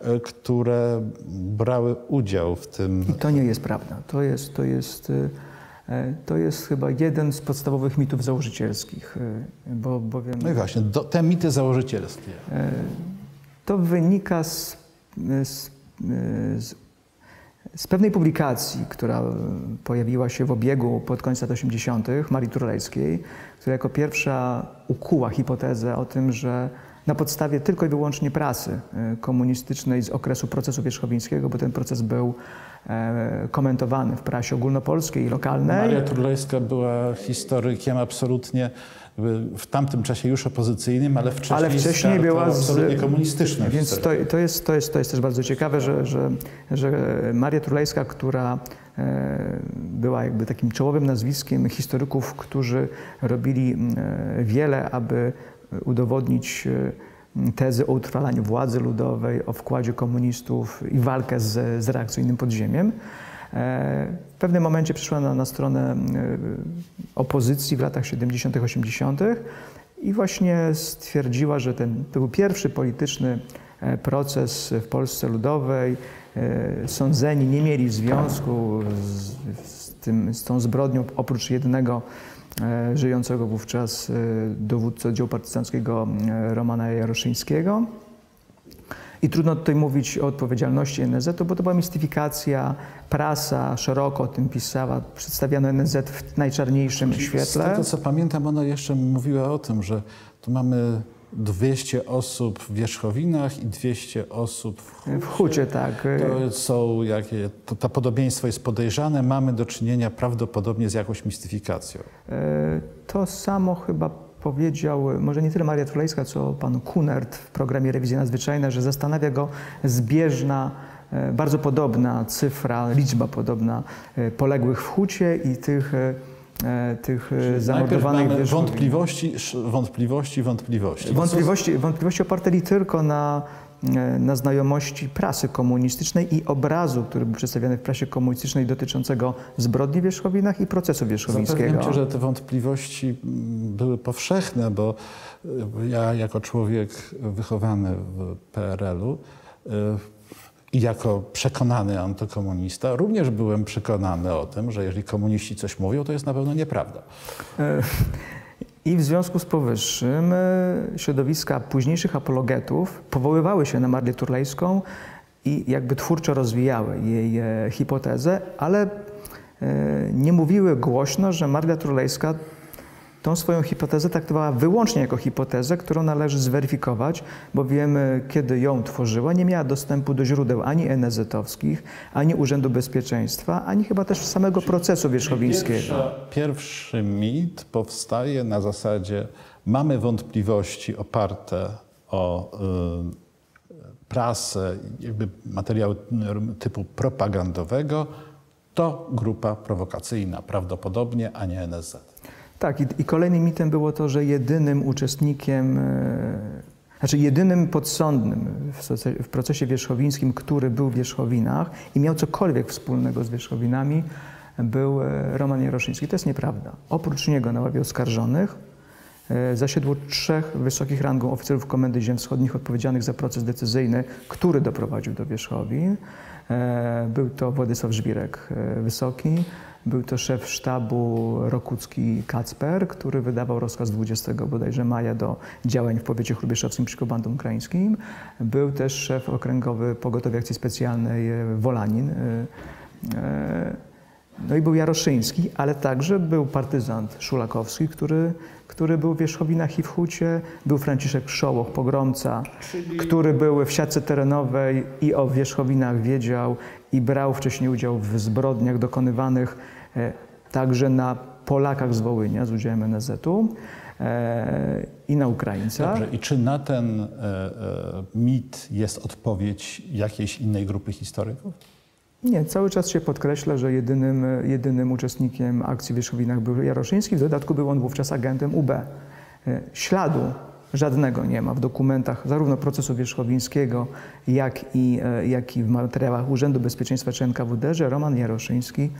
e, które brały udział w tym. I to nie jest prawda. To jest, to jest, e, to jest chyba jeden z podstawowych mitów założycielskich, bo, bowiem No i właśnie, do, te mity założycielskie. e, to wynika z, z, z, z pewnej publikacji, która e, pojawiła się w obiegu pod koniec lat 80. Marii Turlejskiej, która jako pierwsza ukuła hipotezę o tym, że na podstawie tylko i wyłącznie prasy e, komunistycznej z okresu procesu wierzchowińskiego, bo ten proces był e, komentowany w prasie ogólnopolskiej i lokalnej. Maria Turlejska była historykiem absolutnie w tamtym czasie już opozycyjnym, ale wcześniej, Ale wcześniej była absolutnie komunistyczną Więc to, to, jest, to, jest, to jest też bardzo ciekawe, że, że, że Maria Turlejska, która e, była jakby takim czołowym nazwiskiem historyków, którzy robili e, wiele, aby udowodnić e, tezy o utrwalaniu władzy ludowej, o wkładzie komunistów i walkę z, z reakcyjnym podziemiem. E, W pewnym momencie przyszła na, na stronę e, opozycji w latach 70., 80. i właśnie stwierdziła, że ten, to był pierwszy polityczny e, proces w Polsce Ludowej. Sądzeni nie mieli związku z, z, tym, z tą zbrodnią oprócz jednego żyjącego wówczas dowódcy oddziału partyzanckiego Romana Jaroszyńskiego. I trudno tutaj mówić o odpowiedzialności NSZ, bo to była mistyfikacja, prasa szeroko o tym pisała, przedstawiano NSZ w najczarniejszym Z świetle. tego co pamiętam, ona jeszcze mówiła o tym, że tu mamy 200 osób w Wierzchowinach i 200 osób w W Hucie, tak. To są jakie, to, to podobieństwo jest podejrzane, mamy do czynienia prawdopodobnie z jakąś mistyfikacją. E, To samo chyba powiedział, może nie tyle Maria Trulejska, co pan Kunert w programie Rewizja Nadzwyczajna, że zastanawia go zbieżna, e, bardzo podobna cyfra, liczba podobna e, poległych w Hucie i tych, e, tych zamordowanych mamy wątpliwości, wątpliwości, wątpliwości. Wątpliwości, wątpliwości oparte li tylko na, na znajomości prasy komunistycznej i obrazu, który był przedstawiany w prasie komunistycznej dotyczącego zbrodni w Wierzchowinach i procesu wierzchowińskiego. Zapewniam cię, że te wątpliwości były powszechne, bo y, ja jako człowiek wychowany w PRL-u y, i jako przekonany antykomunista również byłem przekonany o tym, że jeżeli komuniści coś mówią, to jest na pewno nieprawda. E, I w związku z powyższym e, środowiska późniejszych apologetów powoływały się na Marlię Turlejską i jakby twórczo rozwijały jej e, hipotezę, ale nie mówiły głośno, że Marlia Turlejska tą swoją hipotezę traktowała wyłącznie jako hipotezę, którą należy zweryfikować, bowiem kiedy ją tworzyła, nie miała dostępu do źródeł ani NZ-owskich, ani Urzędu Bezpieczeństwa, ani chyba też samego procesu wierzchowińskiego. Pierwszy mit powstaje na zasadzie mamy wątpliwości oparte o y, prasę, jakby materiału typu propagandowego, to grupa prowokacyjna prawdopodobnie, a nie NSZ. Tak, i, i kolejnym mitem było to, że jedynym uczestnikiem, e, znaczy jedynym podsądnym w, procesie wierzchowińskim, który był w Wierzchowinach i miał cokolwiek wspólnego z Wierzchowinami, był e, Roman Jaroszyński. To jest nieprawda. Oprócz niego na ławie oskarżonych e, zasiedło trzech wysokich rangą oficerów Komendy Ziem Wschodnich odpowiedzialnych za proces decyzyjny, który doprowadził do Wierzchowin. Był to Władysław Żbirek Wysoki, był to szef sztabu Rokucki Kacper, który wydawał rozkaz 20 bodajże maja do działań w powiecie chrubieszowskim przeciwko bandom ukraińskim. Był też szef okręgowy Pogotowia Akcji Specjalnej e, Wolanin. E, e, no i był Jaroszyński, ale także był partyzant Szulakowski, który, który był w Wierzchowinach i w Hucie. Był Franciszek Szołoch, pogromca, Czyli... który był w siatce terenowej i o Wierzchowinach wiedział i brał wcześniej udział w zbrodniach dokonywanych e, także na Polakach z Wołynia z udziałem NSZ-u e, i na Ukraińcach. Dobrze. I czy na ten e, mit jest odpowiedź jakiejś innej grupy historyków? Nie, cały czas się podkreśla, że jedynym, jedynym uczestnikiem akcji w Wierzchowinach był Jaroszyński. W dodatku był on wówczas agentem UB. Śladu Żadnego nie ma w dokumentach zarówno procesu wierzchowińskiego, jak i, e, jak i w materiałach Urzędu Bezpieczeństwa czy NKWD, że Roman Jaroszyński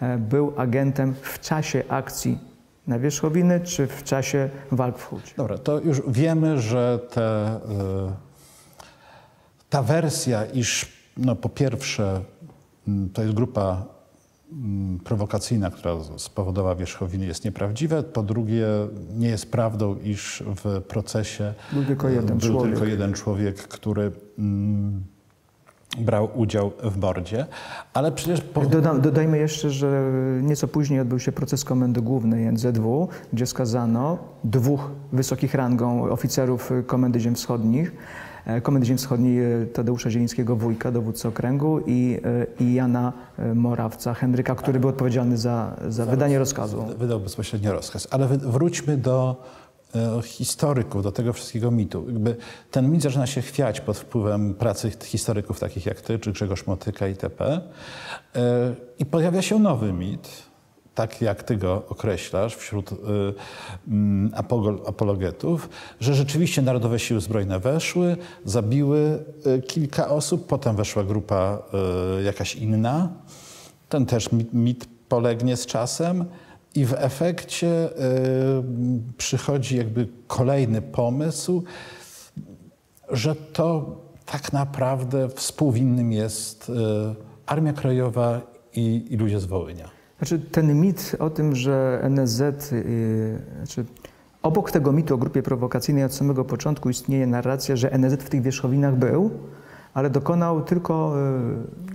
e, był agentem w czasie akcji na Wierzchowiny czy w czasie walk w Hucie. Dobra, to już wiemy, że te, e, ta wersja, iż no po pierwsze to jest grupa Mm, prowokacyjna, która spowodowała wierzchowiny, jest nieprawdziwe. Po drugie, nie jest prawdą, iż w procesie był tylko jeden, był człowiek. Tylko jeden człowiek, który mm, brał udział w bordzie, ale przecież... Po... Doda, dodajmy jeszcze, że nieco później odbył się proces Komendy Głównej NZW, gdzie skazano dwóch wysokich rangą oficerów Komendy Ziem Wschodnich, E, Komendy Ziem Wschodniej e, Tadeusza Zielińskiego, wujka, dowódcy okręgu i, e, i Jana Morawca, Henryka, który był odpowiedzialny za, za wydanie rozkazu. Wydał bezpośrednio rozkaz. Ale wróćmy do historyków, do tego wszystkiego mitu. Jakby ten mit zaczyna się chwiać pod wpływem pracy historyków takich jak ty, czy Grzegorz Motyka itp. I pojawia się nowy mit, tak jak ty go określasz wśród y, mm, apologetów, że rzeczywiście Narodowe Siły Zbrojne weszły, zabiły y, kilka osób, potem weszła grupa y, jakaś inna. Ten też mit, mit polegnie z czasem i w efekcie przychodzi jakby kolejny pomysł, że to tak naprawdę współwinnym jest Armia Krajowa i, i ludzie z Wołynia. Znaczy, ten mit o tym, że NSZ, yy, znaczy, obok tego mitu o grupie prowokacyjnej od samego początku istnieje narracja, że NSZ w tych wierzchowinach był, ale dokonał tylko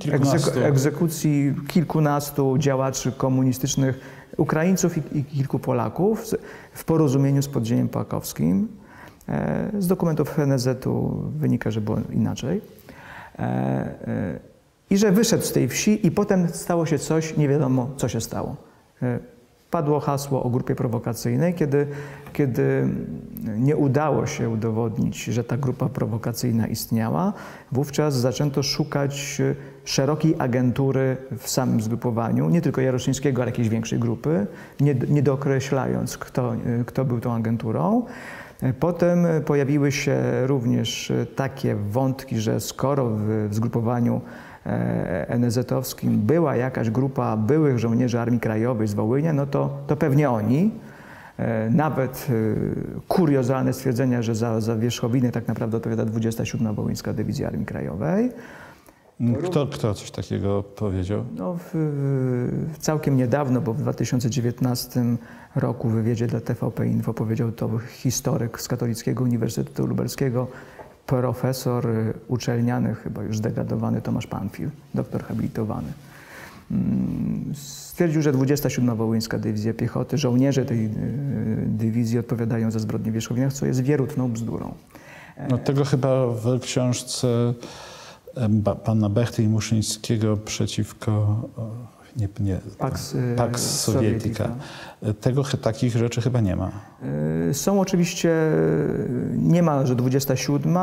yy, egzeku egzekucji kilkunastu działaczy komunistycznych Ukraińców i, i kilku Polaków w porozumieniu z podziemiem pałakowskim. E, z dokumentów NSZ-u wynika, że było inaczej. E, e, i że wyszedł z tej wsi i potem stało się coś, nie wiadomo co się stało. E, padło hasło o grupie prowokacyjnej, kiedy, kiedy nie udało się udowodnić, że ta grupa prowokacyjna istniała, wówczas zaczęto szukać szerokiej agentury w samym zgrupowaniu, nie tylko Jaroszyńskiego, ale jakiejś większej grupy, nie, nie dookreślając, kto, kto był tą agenturą. E, potem pojawiły się również takie wątki, że skoro w, w zgrupowaniu E, NZ-owskim była jakaś grupa byłych żołnierzy Armii Krajowej z Wołynia, no to, to pewnie oni. E, nawet e, kuriozalne stwierdzenia, że za, za Wierzchowiny tak naprawdę odpowiada 27. Wołyńska Dywizja Armii Krajowej. Kto, kto coś takiego powiedział? No, w, w całkiem niedawno, bo w 2019 roku w wywiadzie dla TVP Info powiedział to historyk z Katolickiego Uniwersytetu Lubelskiego, profesor y, uczelniany, chyba już zdegradowany Tomasz Panfil, doktor habilitowany. Mm, Stwierdził, że 27. Wołyńska Dywizja Piechoty, żołnierze tej y, dywizji odpowiadają za zbrodnie w Wierzchowinach, co jest wierutną bzdurą. No, tego chyba w książce ba- pana Bechty i Muszyńskiego przeciwko nie, nie, Pax, y, Pax Sovietica. Tego, takich rzeczy chyba nie ma. Y, Są oczywiście niemalże 27,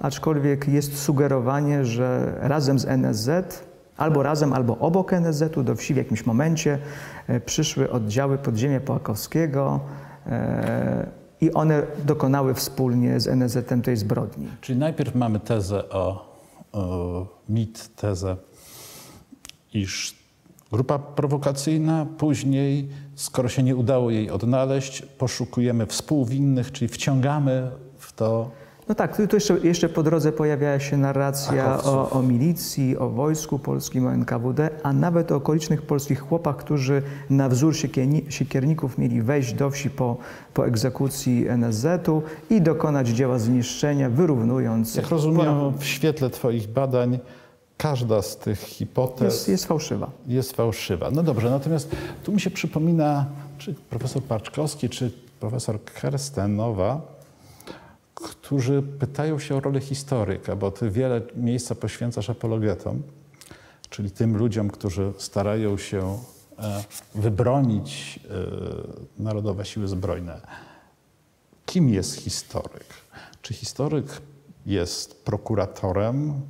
aczkolwiek jest sugerowanie, że razem z NSZ, albo razem, albo obok NSZ-u do wsi w jakimś momencie e, przyszły oddziały podziemia Połakowskiego e, i one dokonały wspólnie z NSZ-em tej zbrodni. Czyli najpierw mamy tezę o, o mit, tezę, iż grupa prowokacyjna, później, skoro się nie udało jej odnaleźć, poszukujemy współwinnych, czyli wciągamy w to No tak, tu jeszcze, jeszcze po drodze pojawiała się narracja Akowców. o, o milicji, o wojsku polskim, o NKWD, a nawet o okolicznych polskich chłopach, którzy na wzór siekierni- siekierników mieli wejść do wsi po, po egzekucji NSZ-u i dokonać dzieła zniszczenia, wyrównując. Jak rozumiem, w świetle Twoich badań każda z tych hipotez Jest, jest, jest fałszywa. fałszywa. No dobrze, natomiast tu mi się przypomina, czy profesor Paczkowski, czy profesor Kerstenowa, którzy pytają się o rolę historyka, bo Ty wiele miejsca poświęcasz apologetom, czyli tym ludziom, którzy starają się e, wybronić e, Narodowe Siły Zbrojne. Kim jest historyk? Czy historyk jest prokuratorem,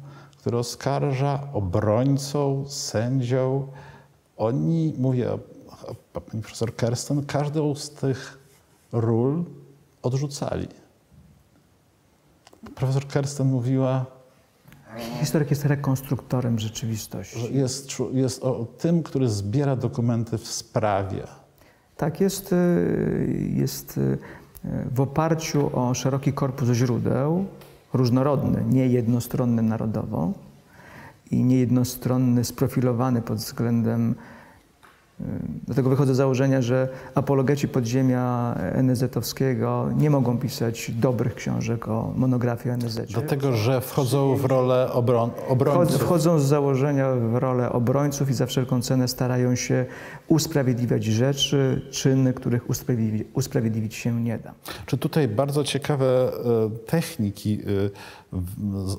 który oskarża, obrońcą, sędzią? Oni, mówię o, pani profesor Kersten, każdą z tych ról odrzucali. Profesor Kersten mówiła, Historyk jest rekonstruktorem rzeczywistości. jest, jest o tym, który zbiera dokumenty w sprawie. Tak, jest, y, jest y, w oparciu o szeroki korpus źródeł, różnorodny, nie jednostronny narodowo i nie jednostronny, sprofilowany pod względem. Dlatego wychodzę z założenia, że apologeci podziemia NZ-owskiego nie mogą pisać dobrych książek o monografii o NZ. Dlatego, że wchodzą w rolę obron- obrońców. Wchodzą z założenia w rolę obrońców i za wszelką cenę starają się usprawiedliwiać rzeczy, czyny, których usprawiedliwi- usprawiedliwić się nie da. Czy tutaj bardzo ciekawe e, techniki e,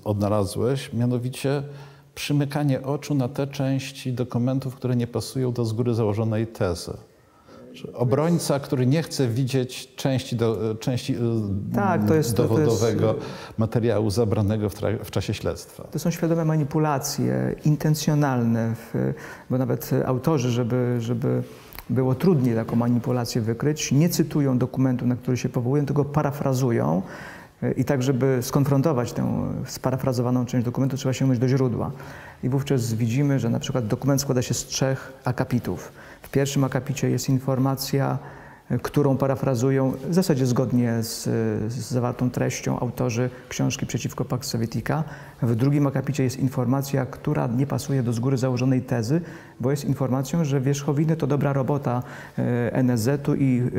odnalazłeś, mianowicie przymykanie oczu na te części dokumentów, które nie pasują do z góry założonej tezy. Obrońca, który nie chce widzieć części, do, części e, Tak, to jest- to- to jest- dowodowego materiału zabranego w, w czasie śledztwa. To są świadome manipulacje, intencjonalne, w, bo nawet autorzy, żeby, żeby było trudniej taką manipulację wykryć, nie cytują dokumentu, na który się powołują, tylko parafrazują. I tak, żeby skonfrontować tę sparafrazowaną część dokumentu, trzeba sięgnąć do źródła. I wówczas widzimy, że na przykład dokument składa się z trzech akapitów. W pierwszym akapicie jest informacja, którą parafrazują w zasadzie zgodnie z, z zawartą treścią autorzy książki Przeciwko Pax Sovietica. W drugim akapicie jest informacja, która nie pasuje do z góry założonej tezy, bo jest informacją, że wierzchowiny to dobra robota e, NSZ-u i e,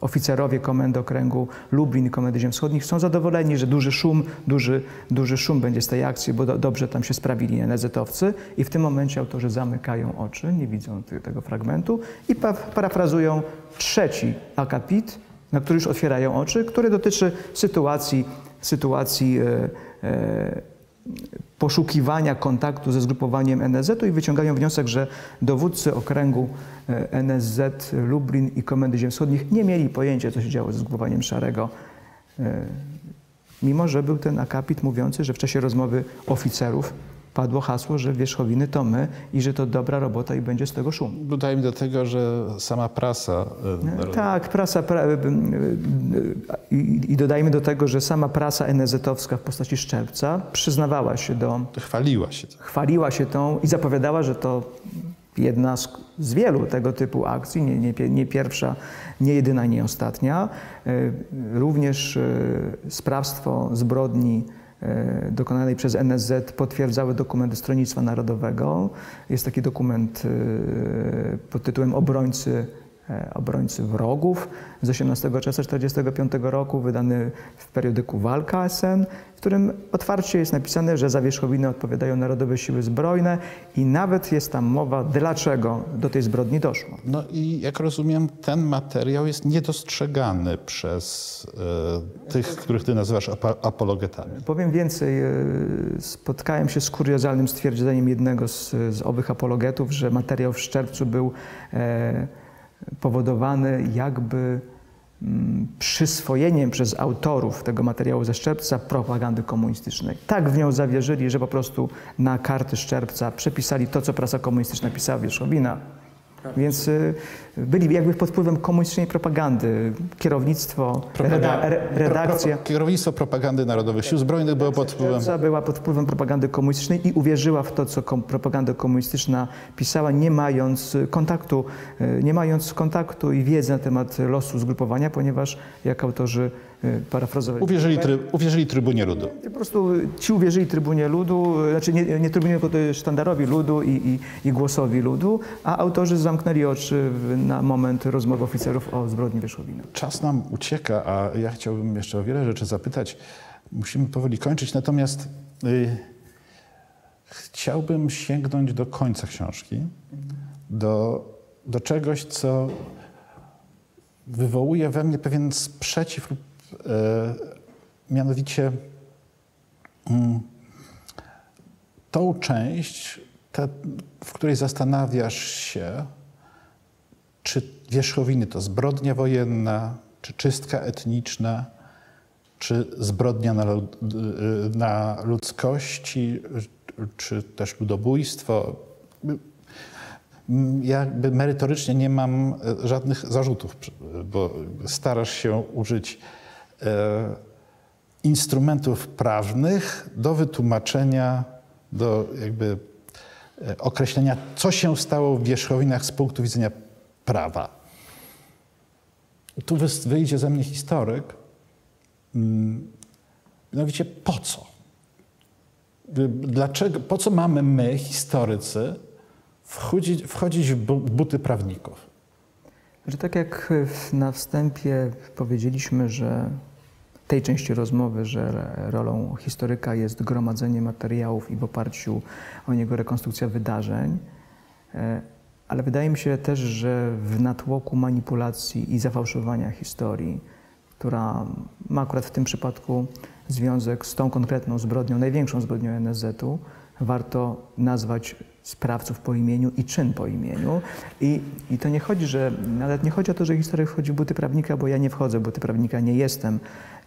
oficerowie Komendy Okręgu Lublin Komendy Ziem Wschodnich są zadowoleni, że duży szum, duży, duży szum będzie z tej akcji, bo do, dobrze tam się sprawili NSZ-owcy i w tym momencie autorzy zamykają oczy, nie widzą tego fragmentu i pa, parafrazują trzeci akapit, na który już otwierają oczy, który dotyczy sytuacji, sytuacji e, e, poszukiwania kontaktu ze zgrupowaniem NSZ-u i wyciągają wniosek, że dowódcy okręgu e, NSZ Lublin i Komendy Ziem Wschodnich nie mieli pojęcia, co się działo ze zgrupowaniem Szarego, e, mimo że był ten akapit mówiący, że w czasie rozmowy oficerów padło hasło, że wierzchowiny to my i że to dobra robota i będzie z tego szum. Dodaję mi do tego, że sama prasa e, Tak, prasa. Pra, i, I dodajmy do tego, że sama prasa NZ-owska w postaci Szczepca przyznawała się do, chwaliła się. chwaliła się tą i zapowiadała, że to jedna z, z wielu tego typu akcji, nie, nie, nie pierwsza, nie jedyna, nie ostatnia. E, Również e, sprawstwo zbrodni e, dokonanej przez NSZ potwierdzały dokumenty Stronnictwa Narodowego. Jest taki dokument e, pod tytułem Obrońcy E, obrońcy wrogów z 18 czerwca 1945 roku, wydany w periodyku Walka SN, w którym otwarcie jest napisane, że za wierzchowinę odpowiadają Narodowe Siły Zbrojne i nawet jest tam mowa, dlaczego do tej zbrodni doszło. No i jak rozumiem, ten materiał jest niedostrzegany przez e, tych, których ty nazywasz apologetami. Powiem więcej, e, spotkałem się z kuriozalnym stwierdzeniem jednego z, z owych apologetów, że materiał w Szczercu był e, powodowany jakby mm, przyswojeniem przez autorów tego materiału ze Szczerbca propagandy komunistycznej. Tak w nią zawierzyli, że po prostu na karty Szczerbca przepisali to, co prasa komunistyczna pisała Wierzchowina. Więc y, byli jakby pod wpływem komunistycznej propagandy. Kierownictwo, reda, redakcja. Kierownictwo propagandy Narodowych Sił Zbrojnych było pod wpływem... była pod wpływem propagandy komunistycznej i uwierzyła w to, co kom, propaganda komunistyczna pisała, nie mając kontaktu, y, nie mając kontaktu i wiedzy na temat losu zgrupowania, ponieważ jak autorzy parafrazować. Uwierzyli, tryb, uwierzyli trybunie ludu. Po prostu ci uwierzyli trybunie ludu, znaczy nie, nie trybunie, tylko sztandarowi ludu i, i, i, głosowi ludu, a autorzy zamknęli oczy na moment rozmowy oficerów o zbrodni Wierzchowina. Czas nam ucieka, a ja chciałbym jeszcze o wiele rzeczy zapytać. Musimy powoli kończyć, natomiast y, chciałbym sięgnąć do końca książki, do, do czegoś, co wywołuje we mnie pewien sprzeciw lub mianowicie mm, tą część, w której zastanawiasz się, czy wierzchowiny to zbrodnia wojenna, czy czystka etniczna, czy zbrodnia na, na ludzkości, czy też ludobójstwo. Jakby merytorycznie nie mam żadnych zarzutów, bo starasz się użyć E, instrumentów prawnych do wytłumaczenia, do jakby e, określenia, co się stało w wierzchowinach z punktu widzenia prawa. Tu wyjdzie ze mnie historyk. Mm, mianowicie po co? Dlaczego, po co mamy my, historycy, wchodzić, wchodzić w buty prawników? Że tak jak na wstępie powiedzieliśmy, że tej części rozmowy, że rolą historyka jest gromadzenie materiałów i w oparciu o niego rekonstrukcja wydarzeń, e, ale wydaje mi się też, że w natłoku manipulacji i zafałszowania historii, która ma akurat w tym przypadku związek z tą konkretną zbrodnią, największą zbrodnią NSZ-u, warto nazwać sprawców po imieniu i czyn po imieniu. I, I to nie chodzi, że nawet nie chodzi o to, że historyk wchodzi w buty prawnika, bo ja nie wchodzę w buty prawnika, nie jestem,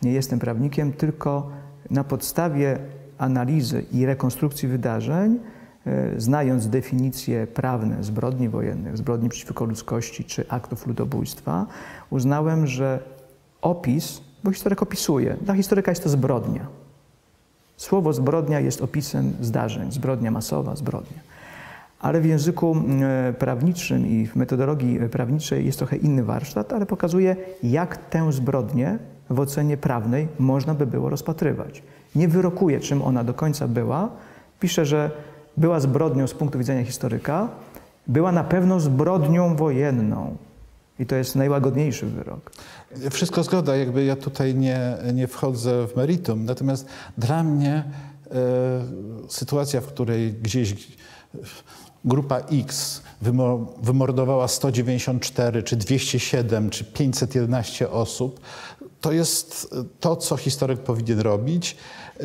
nie jestem prawnikiem, tylko na podstawie analizy i rekonstrukcji wydarzeń, e, znając definicje prawne zbrodni wojennych, zbrodni przeciwko ludzkości czy aktów ludobójstwa, uznałem, że opis, bo historyk opisuje, dla historyka jest to zbrodnia. Słowo zbrodnia jest opisem zdarzeń, zbrodnia masowa, zbrodnia. Ale w języku e, prawniczym i w metodologii prawniczej jest trochę inny warsztat, ale pokazuje, jak tę zbrodnię w ocenie prawnej można by było rozpatrywać. Nie wyrokuje, czym ona do końca była. Pisze, że była zbrodnią z punktu widzenia historyka, była na pewno zbrodnią wojenną. I to jest najłagodniejszy wyrok. Wszystko zgoda, jakby ja tutaj nie, nie wchodzę w meritum. Natomiast dla mnie e, sytuacja, w której gdzieś grupa X wymordowała 194, czy 207, czy 511 osób, to jest to, co historyk powinien robić, e,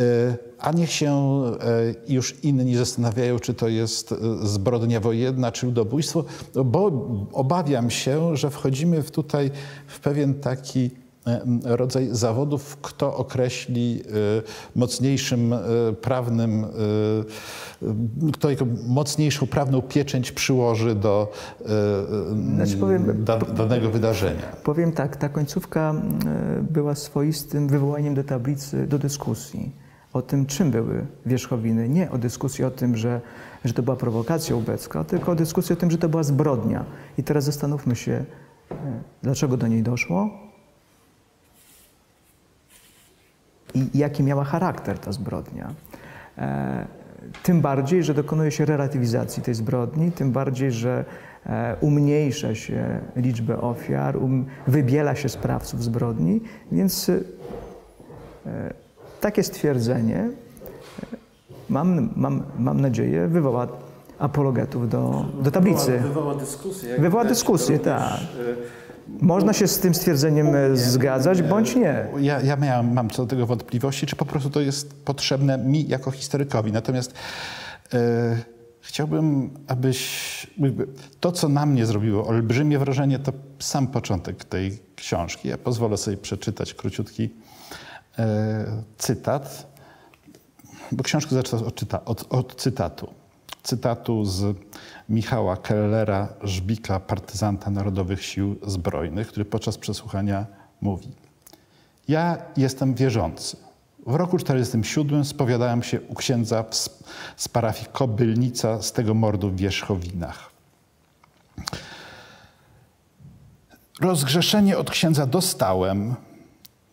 a niech się e, już inni zastanawiają, czy to jest e, zbrodnia wojenna, czy ludobójstwo, bo obawiam się, że wchodzimy tutaj w pewien taki rodzaj zawodów, kto określi mocniejszym prawnym, kto mocniejszą prawną pieczęć przyłoży do znaczy powiem, danego wydarzenia. Powiem tak, ta końcówka była swoistym wywołaniem do tablicy, do dyskusji o tym, czym były wierzchowiny. Nie o dyskusji o tym, że, że to była prowokacja ubecka, tylko o dyskusji o tym, że to była zbrodnia. I teraz zastanówmy się, dlaczego do niej doszło, i jaki miała charakter ta zbrodnia. E, tym bardziej, że dokonuje się relatywizacji tej zbrodni, tym bardziej, że e, umniejsza się liczbę ofiar, um, wybiela się sprawców zbrodni, więc e, takie stwierdzenie, mam, mam, mam nadzieję, wywoła apologetów do, do tablicy. Wywoła, wywoła dyskusję. Wywoła dyskusję, tak. Można się z tym stwierdzeniem e, zgadzać, bądź nie. Ja, ja miałem, mam co do tego wątpliwości, czy po prostu to jest potrzebne mi jako historykowi. Natomiast e, chciałbym, abyś... To, co na mnie zrobiło olbrzymie wrażenie, to sam początek tej książki. Ja pozwolę sobie przeczytać króciutki e, cytat, bo książkę zaczyna od, od, od cytatu. Cytatu z Michała Kellera, żbika, partyzanta Narodowych Sił Zbrojnych, który podczas przesłuchania mówi: Ja jestem wierzący. W roku 1947 spowiadałem się u księdza z parafii Kobylnica z tego mordu w Wierzchowinach. Rozgrzeszenie od księdza dostałem.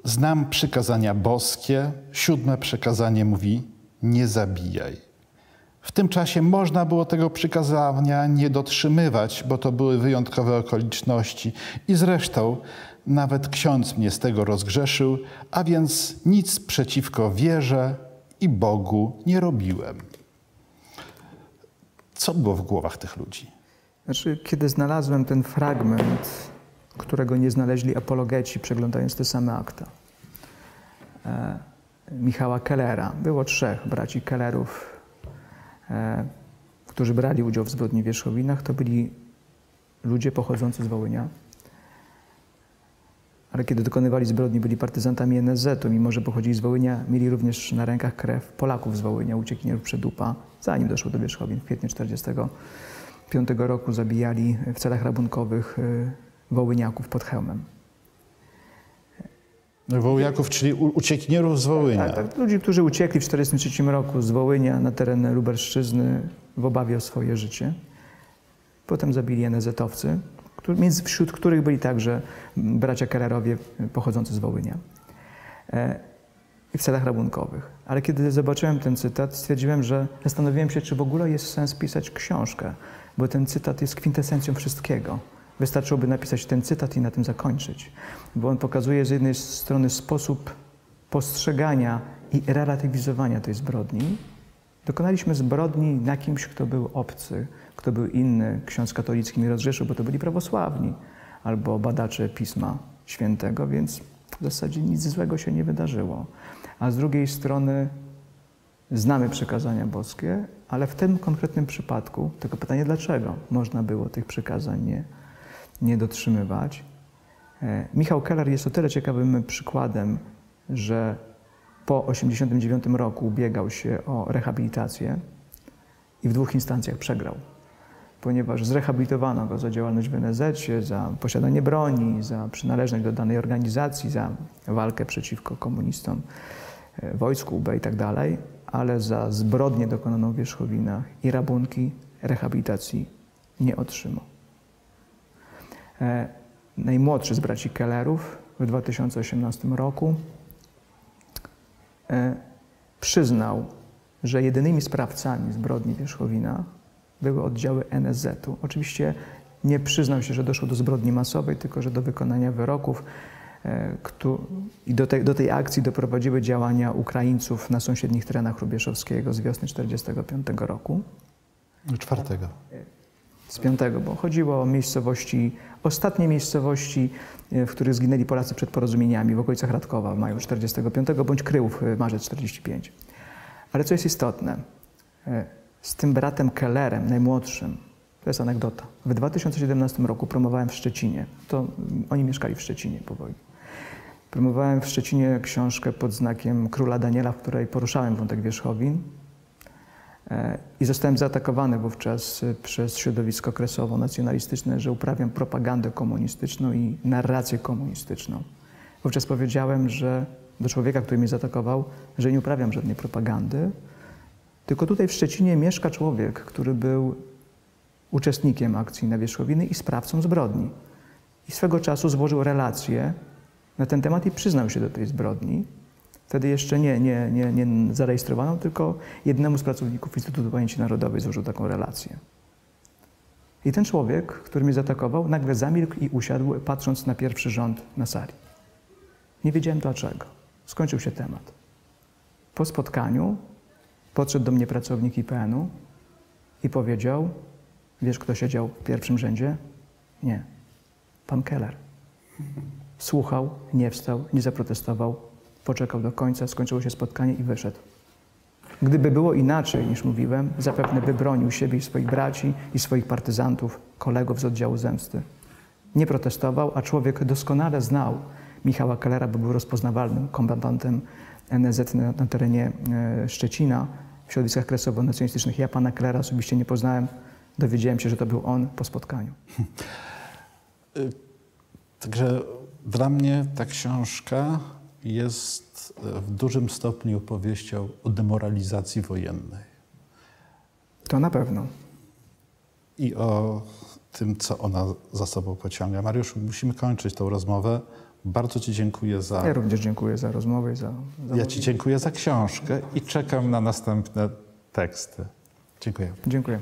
Znam przykazania boskie. Siódme przekazanie mówi: nie zabijaj. W tym czasie można było tego przykazania nie dotrzymywać, bo to były wyjątkowe okoliczności. I zresztą nawet ksiądz mnie z tego rozgrzeszył, a więc nic przeciwko wierze i Bogu nie robiłem. Co było w głowach tych ludzi? Znaczy, kiedy znalazłem ten fragment, którego nie znaleźli apologeci, przeglądając te same akta, e, Michała Kellera, było trzech braci Kellerów, którzy brali udział w zbrodni w Wierzchowinach, to byli ludzie pochodzący z Wołynia. Ale kiedy dokonywali zbrodni, byli partyzantami NSZ-u, mimo że pochodzili z Wołynia, mieli również na rękach krew Polaków z Wołynia, uciekinierów Przedupa, zanim doszło do Wierzchowin. W kwietniu 1945 roku zabijali w celach rabunkowych e, Wołyniaków pod hełmem. Wołyniaków, czyli uciekinierów z Wołynia. Tak, tak, ludzi, którzy uciekli w 1943 roku z Wołynia na teren Lubelszczyzny w obawie o swoje życie. Potem zabili NZ-owcy, wśród których byli także bracia Kellerowie pochodzący z Wołynia. E, I w celach rabunkowych. Ale kiedy zobaczyłem ten cytat, stwierdziłem, że zastanowiłem się, czy w ogóle jest sens pisać książkę, bo ten cytat jest kwintesencją wszystkiego. Wystarczyłoby napisać ten cytat i na tym zakończyć, bo on pokazuje z jednej strony sposób postrzegania i relatywizowania tej zbrodni. Dokonaliśmy zbrodni na kimś, kto był obcy, kto był inny. Ksiądz katolicki mi rozgrzeszył, bo to byli prawosławni albo badacze Pisma Świętego, więc w zasadzie nic złego się nie wydarzyło. A z drugiej strony znamy przekazania boskie, ale w tym konkretnym przypadku, tylko pytanie dlaczego można było tych przykazań nie nie dotrzymywać. E, Michał Keller jest o tyle ciekawym przykładem, że po 1989 roku ubiegał się o rehabilitację i w dwóch instancjach przegrał, ponieważ zrehabilitowano go za działalność w NZ, za posiadanie broni, za przynależność do danej organizacji, za walkę przeciwko komunistom, e, wojsku UB i tak dalej, ale za zbrodnię dokonaną w Wierzchowinach i rabunki rehabilitacji nie otrzymał. E, najmłodszy z braci Kellerów w 2018 roku e, przyznał, że jedynymi sprawcami zbrodni Wierzchowina były oddziały NSZ-u. Oczywiście nie przyznał się, że doszło do zbrodni masowej, tylko że do wykonania wyroków e, i do tej, do tej akcji doprowadziły działania Ukraińców na sąsiednich terenach Rubieszowskiego z wiosny 1945 roku. Czwartego. Z piątego, bo chodziło o miejscowości Ostatnie miejscowości, e, w których zginęli Polacy przed porozumieniami w okolicach Radkowa w maju 45 bądź Kryłów w marzec 45. Ale co jest istotne, e, z tym bratem Kellerem, najmłodszym, to jest anegdota. W 2017 roku promowałem w Szczecinie. To oni mieszkali w Szczecinie po wojnie. Promowałem w Szczecinie książkę pod znakiem Króla Daniela, w której poruszałem wątek wierzchowin. I zostałem zaatakowany wówczas e, przez środowisko kresowo-nacjonalistyczne, że uprawiam propagandę komunistyczną i narrację komunistyczną. Wówczas powiedziałem, że do człowieka, który mnie zaatakował, że nie uprawiam żadnej propagandy, tylko tutaj w Szczecinie mieszka człowiek, który był uczestnikiem akcji na Wierzchowiny i sprawcą zbrodni. I swego czasu złożył relację na ten temat i przyznał się do tej zbrodni. Wtedy jeszcze nie, nie, nie, nie zarejestrowano, tylko jednemu z pracowników Instytutu Pamięci Narodowej złożył taką relację. I ten człowiek, który mnie zaatakował, nagle zamilkł i usiadł, patrząc na pierwszy rząd na sali. Nie wiedziałem dlaczego. Skończył się temat. Po spotkaniu podszedł do mnie pracownik IPN-u i powiedział: Wiesz, kto siedział w pierwszym rzędzie? Nie. Pan Keller. Słuchał, nie wstał, nie zaprotestował, poczekał do końca, skończyło się spotkanie i wyszedł. Gdyby było inaczej niż mówiłem, zapewne by bronił siebie i swoich braci i swoich partyzantów, kolegów z oddziału zemsty. Nie protestował, a człowiek doskonale znał Michała Kellera, bo był rozpoznawalnym kombatentem NZ na, na terenie e, Szczecina w środowiskach kresowo-nacjonalistycznych. Ja pana Kellera osobiście nie poznałem. Dowiedziałem się, że to był on po spotkaniu. Także dla mnie ta książka jest e, w dużym stopniu opowieścią o demoralizacji wojennej To na pewno. i o tym, co ona za sobą pociąga. Mariuszu, musimy kończyć tą rozmowę. Bardzo Ci dziękuję za. Ja również dziękuję za rozmowę i za, za Ja Ci dziękuję za książkę i czekam na następne teksty. Dziękuję. Dziękuję.